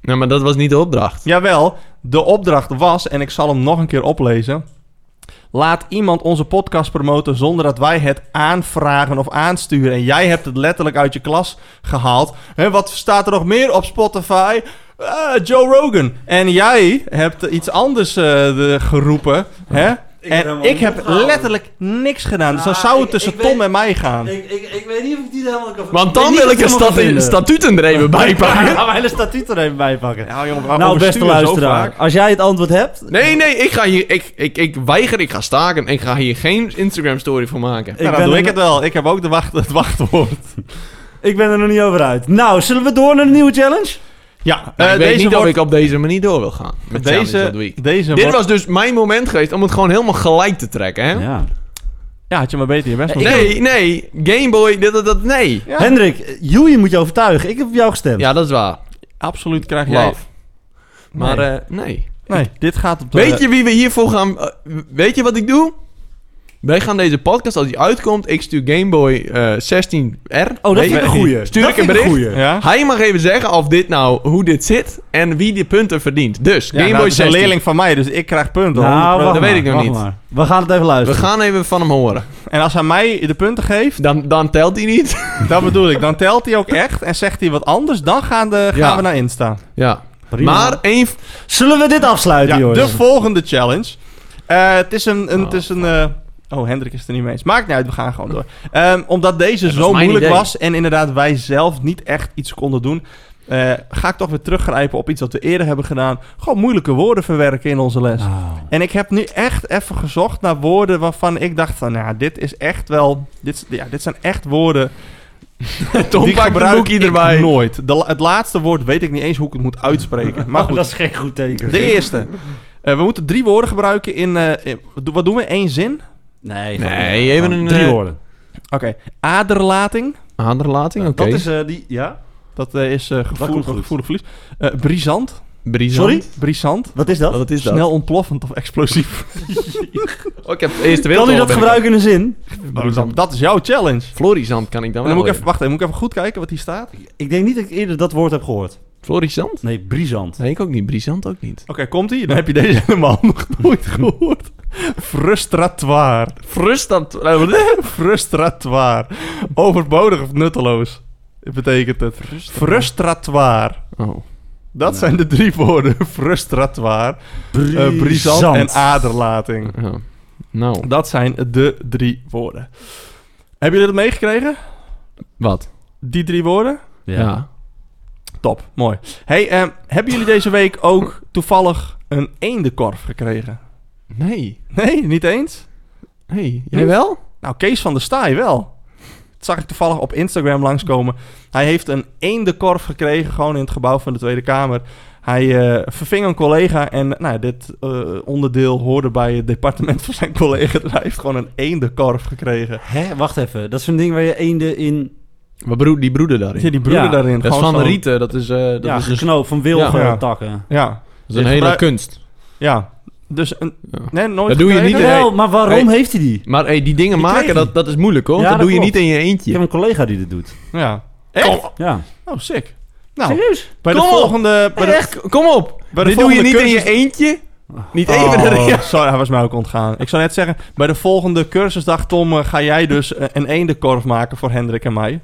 Nou, maar dat was niet de opdracht.
Jawel, de opdracht was, en ik zal hem nog een keer oplezen. Laat iemand onze podcast promoten zonder dat wij het aanvragen of aansturen. En jij hebt het letterlijk uit je klas gehaald. En wat staat er nog meer op Spotify? Eh, Joe Rogan. En jij hebt iets anders eh, geroepen. Hè?
Ik
en ik heb
opgehouden.
letterlijk niks gedaan. Dus dan
Ah,
zou het
ik-
tussen
ik
Tom
weet-
en mij gaan.
Ik, ik, ik weet niet of ik die er helemaal kan
Want dan wil ik de statu-
vinden.
statuten er even bij pakken.
Gaan we hele statuut er even bij pakken.
Ja, jongen, we
Nou, beste luisteraar. Als jij het antwoord hebt...
Nee, nee, ik ga hier... Ik, ik, ik weiger, ik ga staken. Ik ga hier geen Instagram-story voor maken.
Nou, dan doe ik het wel. Ik heb ook de wacht, het wachtwoord.
Ik ben er nog niet over uit. Nou, zullen we door naar de nieuwe challenge?
Ja,
Nou,
eh,
ik weet
deze
niet
wordt,
of ik op deze manier door wil gaan. Met
deze,
of the Week.
deze
Dit
wordt-
was dus mijn moment geweest om het gewoon helemaal gelijk te trekken, hè?
Ja.
Ja, had je maar beter je best
Ik-
moeten
Nee, nee. Gameboy, dit, dat, dat, nee.
Ja.
Hendrik, Joey moet je overtuigen. Ik heb op jou gestemd.
Ja, dat is waar.
Absoluut krijg jij...
Love. Maar,
Nee.
eh, nee.
Nee, dit gaat op de...
Weet je wie we hiervoor gaan... eh, weet je wat ik doe? Wij gaan deze podcast, als die uitkomt, ik stuur Gameboy eh 16R.
Oh, dat ik een goeie.
Stuur
dat
ik een bericht.
goeie.
Ja?
Hij mag even zeggen of dit nou, hoe dit zit en wie die punten verdient. Dus,
Ja, nou,
Gameboy
is een
16.
leerling van mij, dus ik krijg punten.
Nou,
100%.
wacht
dat weet ik nog
maar,
niet.
maar. We gaan het even
We
luisteren.
gaan even van hem horen.
En als hij mij de punten geeft,
Dan, dan telt hij niet.
dat bedoel ik. Dan telt hij ook echt en zegt hij wat anders. Dan gaan, de, gaan
Ja.
we naar Insta.
Ja.
Prima.
Maar één...
Zullen we dit afsluiten,
Ja,
jongens?
de volgende challenge. Eh, het is een... een,
Oh,
het is een eh, oh, Hendrik is het er niet mee eens. Maakt niet uit, we gaan gewoon door. Ehm, omdat deze zo moeilijk
idee.
was en inderdaad wij zelf niet echt iets konden doen... eh, ga ik toch weer teruggrijpen op iets wat we eerder hebben gedaan. Gewoon moeilijke woorden verwerken in onze les.
Oh.
En ik heb nu echt even gezocht naar woorden waarvan ik dacht van... Nou, dit is echt wel... Dit, ja, dit zijn echt woorden...
Tom
die gebruik ik
nooit.
nooit. De, la- het laatste woord weet ik niet eens hoe ik het moet uitspreken. Maar
Oh,
goed,
dat is geen goed teken.
de eerste. Eh, we moeten drie woorden gebruiken in... eh, in- wat doen we? Eén zin?
Nee,
Nee, even een,
Drie
eh,
woorden.
Oké. Aderlating.
Aderlating, oké.
Dat is eh, die... Ja?
Dat eh, is eh
komt
gevoelig,
goed.
gevoelig verlies. Eh, brisant.
Brisant.
Sorry?
Brisant.
Wat is dat?
Wat is dat?
Snel ontploffend of explosief.
Oh, ik heb de Eerste
kan u dat gebruiken in een zin?
Brisant. Dat is jouw challenge.
Florizant kan ik dan wel
dan moet ik even, wacht, even, moet ik even goed kijken wat hier staat?
Ik denk niet dat ik eerder dat woord heb gehoord.
Florizant?
Nee, brisant.
Nee, ik ook niet. Brisant ook niet.
Oké, komt ie? Dan heb je deze helemaal nog nooit gehoord. Frustratoire.
Frustant.
Frustratoire. Overbodig of nutteloos. Betekent het. Frustratoire.
Oh.
Dat zijn de drie woorden. Frustratoire, eh, brisant en aderlating.
Ja. Nou,
Dat zijn de drie woorden. Hebben jullie dat meegekregen?
wat?
Die drie woorden?
Ja.
Top, mooi. Hey, ehm, hebben jullie deze week ook toevallig een eendenkorf gekregen?
Nee.
Nee, niet eens?
Nee. Jij wel?
Nou, Kees van der Staaij wel. Dat zag ik toevallig op Instagram langskomen. Hij heeft een eendenkorf gekregen, gewoon in het gebouw van de Tweede Kamer. Hij eh, verving een collega en nou, dit eh, onderdeel hoorde bij het departement van zijn collega. Dus hij heeft gewoon een eendenkorf gekregen.
Hè? Wacht even. Dat is zo'n ding waar je eenden in...
Wat broed, die broeden daarin?
Ja, die broeden
Ja,
daarin.
dat is
gewoon
van
zo-
rieten. Dat is, eh, dat
ja,
is, dus-
geknoopt van wilgen
Ja.
takken.
Ja,
dat is een hele
gebruik-
kunst.
ja. Dus een...
Ja.
Nee, nooit
Dat doe je niet?
Jawel, maar waarom
Hey.
heeft hij die?
Maar hey, die dingen
Die
maken, dat, dat is moeilijk hoor.
Ja,
dat,
dat
doe je niet in je
Ik heb
eentje.
een collega die dit doet.
Ja. Echt?
Ja.
Oh, sick. Nou,
Serieus?
bij de
Kom op.
volgende... Bij de,
Echt, kom op.
bij de
Dit doe je niet in je eentje. Niet
Oh,
even erin.
sorry, hij was mij ook ontgaan. Ik zou net zeggen, bij de volgende cursusdag, Tom, eh, ga jij dus eh, een eendenkorf maken voor Hendrik en mij.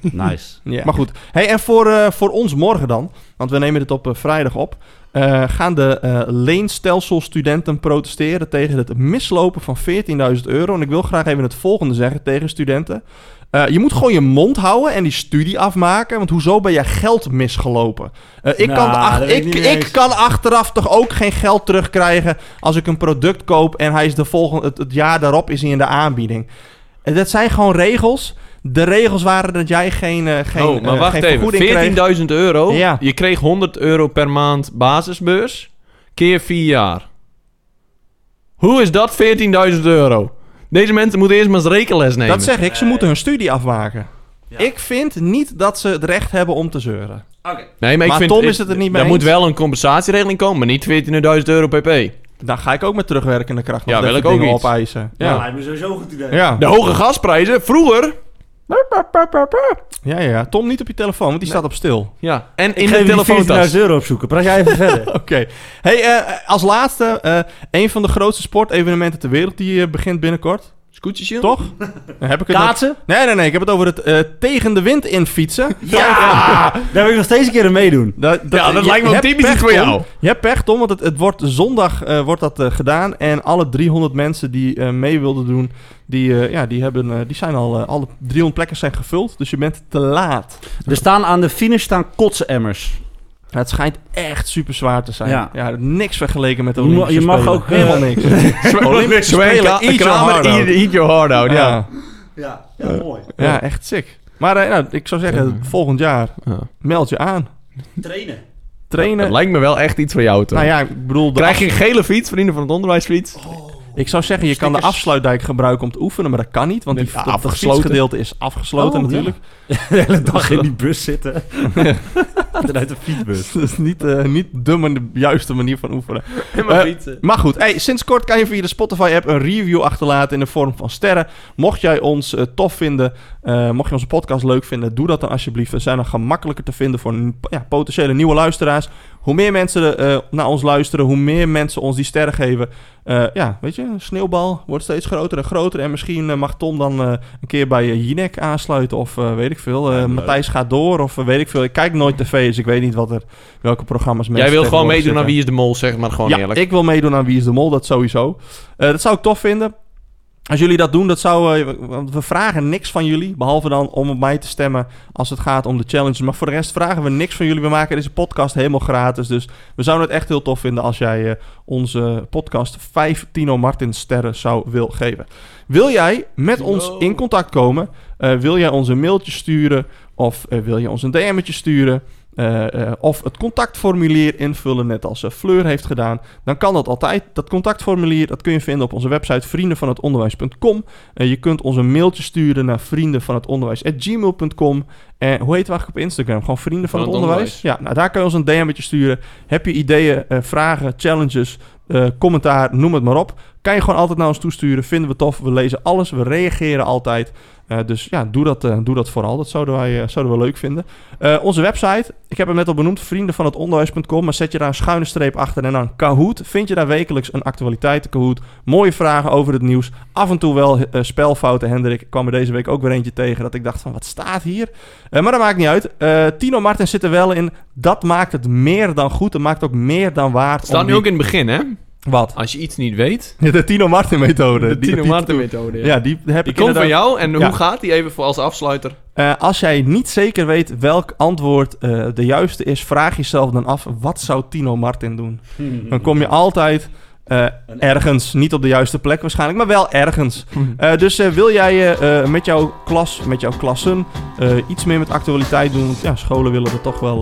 Nice.
Ja. Maar goed. Hey, en voor, eh, voor ons morgen dan, want we nemen dit op vrijdag op, eh, gaan de eh leenstelselstudenten protesteren tegen het mislopen van 14.000 euro. En ik wil graag even het volgende zeggen tegen studenten. Eh, je moet gewoon je mond houden en die studie afmaken. Want hoezo ben jij geld misgelopen? Ik,
Nou,
kan ach-
weet ik
ik, kan achteraf toch ook geen geld terugkrijgen als ik een product koop en hij is de volgende, het, het jaar daarop is hij in de aanbieding. En dat zijn gewoon regels. De regels waren dat jij geen, eh, geen,
oh, maar
eh,
wacht
geen
even.
vergoeding kreeg.
14.000 euro.
Ja.
Je kreeg 100 euro per maand basisbeurs. Keer 4 jaar. Hoe is dat 14.000 euro? Deze mensen moeten eerst maar eens rekenles nemen.
Dat zeg ik, ze moeten hun studie afmaken. Ik vind niet dat ze het recht hebben om te zeuren.
Nee, maar, ik
Maar
vind,
Tom is het er niet mee
Er moet wel een compensatieregeling komen, maar niet 14.000 euro pp.
Dan ga ik ook met terugwerkende kracht
Ja, wil ik ook
dingen
iets.
opeisen.
Ja,
Ja.
lijkt me sowieso een goed idee.
Ja.
De hoge gasprijzen, vroeger.
Ja, ja, ja. Tom, niet op je telefoon, want die staat op stil.
Ja, en in de telefoontas.
14.000 euro opzoeken. Praat jij even verder.
Oké. Hey, eh, als laatste, eh, een van de grootste sportevenementen ter wereld, die eh, begint binnenkort.
Scootjesje?
Toch? Dan heb ik het nog-? Nee, nee, nee. Ik heb het over het eh, tegen de wind in fietsen.
Ja! Daar wil ik nog steeds een keer aan meedoen.
Dat,
Ja, dat
je-
lijkt me wel
hebt
typisch
pech,
iets voor
Tom.
jou.
Je hebt pech, Tom, want het, het wordt zondag eh, wordt dat eh, gedaan. En alle 300 mensen die eh, mee wilden doen, die, eh, ja, die, hebben, eh, die zijn al... eh, alle 300 plekken zijn gevuld, dus je bent te laat.
Er staan aan de finish staan kotsenemmers.
Ja, het schijnt echt super zwaar te zijn.
Ja.
Ja, niks vergeleken met de Olympische
je mag
Spelen.
ook, eh,
Helemaal niks. Olympische Spelen, eat your heart out.
eat, eat your heart out, ja.
Ja,
Ja, mooi.
ja, echt sick. Maar eh, nou, ik zou zeggen, volgend jaar
Ja.
meld je aan.
Trainen.
Trainen.
Dat lijkt me wel echt iets voor jou, toch?
nou ja, ik bedoel...
Krijg je een gele fiets, vrienden van het onderwijsfiets?
Ik zou zeggen, je kan de afsluitdijk gebruiken om te oefenen, maar dat kan niet, want die, dat,
afgesloten.
fietsgedeelte is afgesloten
Oh,
natuurlijk.
De hele dag in die bus zitten. En uit de fietsbus.
Dat is niet, eh, niet de, juiste manier van oefenen. Eh,
fietsen.
Maar goed, hey, sinds kort kan je via de Spotify-app een review achterlaten in de vorm van sterren. Mocht jij ons eh, tof vinden, eh, mocht je onze podcast leuk vinden, doe dat dan alsjeblieft. We zijn dan gemakkelijker te vinden voor ja, potentiële nieuwe luisteraars. Hoe meer mensen eh, naar ons luisteren, hoe meer mensen ons die sterren geven. Eh, ja, weet je, een sneeuwbal wordt steeds groter en groter. En misschien eh, mag Tom dan een keer bij Jinek aansluiten of weet ik veel.
Ja.
Matthijs gaat door of weet ik veel. Ik kijk nooit tv, dus ik weet niet wat er, welke programma's mensen
Jij wil gewoon meedoen aan. Wie is de Mol, zeg maar gewoon
ja,
eerlijk.
ik wil meedoen aan Wie is de Mol, dat sowieso. Dat zou ik tof vinden. Als jullie dat doen, dat zou... eh, want we vragen niks van jullie, behalve dan om op mij te stemmen als het gaat om de challenges. Maar voor de rest vragen we niks van jullie. We maken deze podcast helemaal gratis. Dus we zouden het echt heel tof vinden als jij eh, onze podcast 5 Tino Martins sterren zou wil geven. Wil jij met ons in contact komen? Eh, wil jij ons een mailtje sturen? Of wil je ons een DM'tje sturen? Eh, eh, of het contactformulier invullen, net als eh, Fleur heeft gedaan, dan kan dat altijd. Dat contactformulier dat kun je vinden op onze website vriendenvanhetonderwijs.com. Je kunt ons een mailtje sturen naar vriendenvanhetonderwijs.gmail.com. En hoe heet we eigenlijk op Instagram? Gewoon Vrienden van,
Van
het,
het
Onderwijs? Ja, nou, daar kun je ons een DM'tje sturen. Heb je ideeën, vragen, challenges, commentaar, noem het maar op. Kan je gewoon altijd naar ons toesturen. Vinden we tof. We lezen alles. We reageren altijd. Eh, dus ja, doe dat, eh, doe dat vooral. Dat zouden wij eh, zouden we leuk vinden. Onze website, ik heb hem net al benoemd, vriendenvanhetonderwijs.com. Maar zet je daar een schuine streep achter en dan Kahoot. Vind je daar wekelijks een actualiteiten Kahoot. Mooie vragen over het nieuws. Af en toe wel spelfouten. Hendrik ik kwam er deze week ook weer eentje tegen dat ik dacht van wat staat hier? Maar dat maakt niet uit. Tino Martens zit er wel in. Dat maakt het meer dan goed. Dat maakt ook meer dan waard.
Staat nu
die-
ook in het begin, hè?
Wat?
Als je iets niet weet,
De Tino Martin methode.
de
Die-
Tino
die-
Martin methode.
Ja, die heb
Die
ik
komt van jou en
Ja.
hoe gaat die even voor als afsluiter?
Eh, als jij niet zeker weet welk antwoord eh, de juiste is, vraag jezelf dan af: wat zou Tino Martin doen? Dan kom je altijd eh, ergens, niet op de juiste plek waarschijnlijk, maar wel ergens. Eh, dus eh, wil jij met jouw klas, met jouw klassen, iets meer met actualiteit doen? Want ja, scholen willen er toch wel,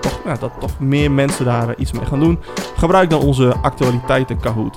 toch, ja, dat toch meer mensen daar iets mee gaan doen. Gebruik dan onze actualiteiten Kahoot.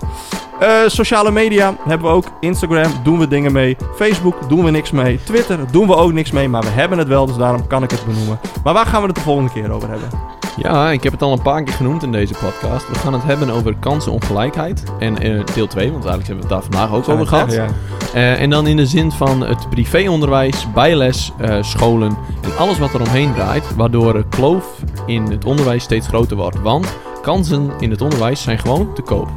Eh, sociale media hebben we ook. Instagram doen we dingen mee. Facebook doen we niks mee. Twitter doen we ook niks mee. Maar we hebben het wel, dus daarom kan ik het benoemen. Maar waar gaan we het de volgende keer over hebben?
Ja, ik heb het al een paar keer genoemd in deze podcast. We gaan het hebben over kansenongelijkheid. En eh, deel 2, want eigenlijk hebben we het daar vandaag ook over gehad.
Ja.
Eh, en dan in de zin van het privéonderwijs, bijles, scholen en alles wat er omheen draait. Waardoor de kloof in het onderwijs steeds groter wordt. Want kansen in het onderwijs zijn gewoon te koop.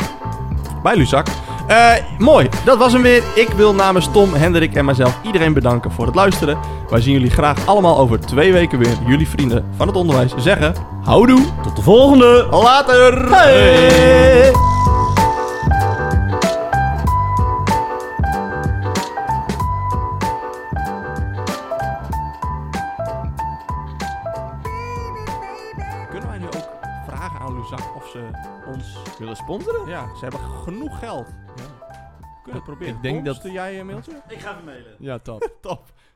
Bij Luzak. Eh, mooi, dat was hem weer. Ik wil namens Tom, Hendrik en mijzelf iedereen bedanken voor het luisteren. Wij zien jullie graag allemaal over twee weken weer. Jullie vrienden van het onderwijs zeggen...
Houdoe!
Tot de volgende!
Later!
Hey!
Sponsoren?
Ja, ze hebben genoeg geld. Kunnen we het proberen.
Ik denk
Tom,
dat-
jij een mailtje?
Ik ga even mailen.
Ja, top.
Top.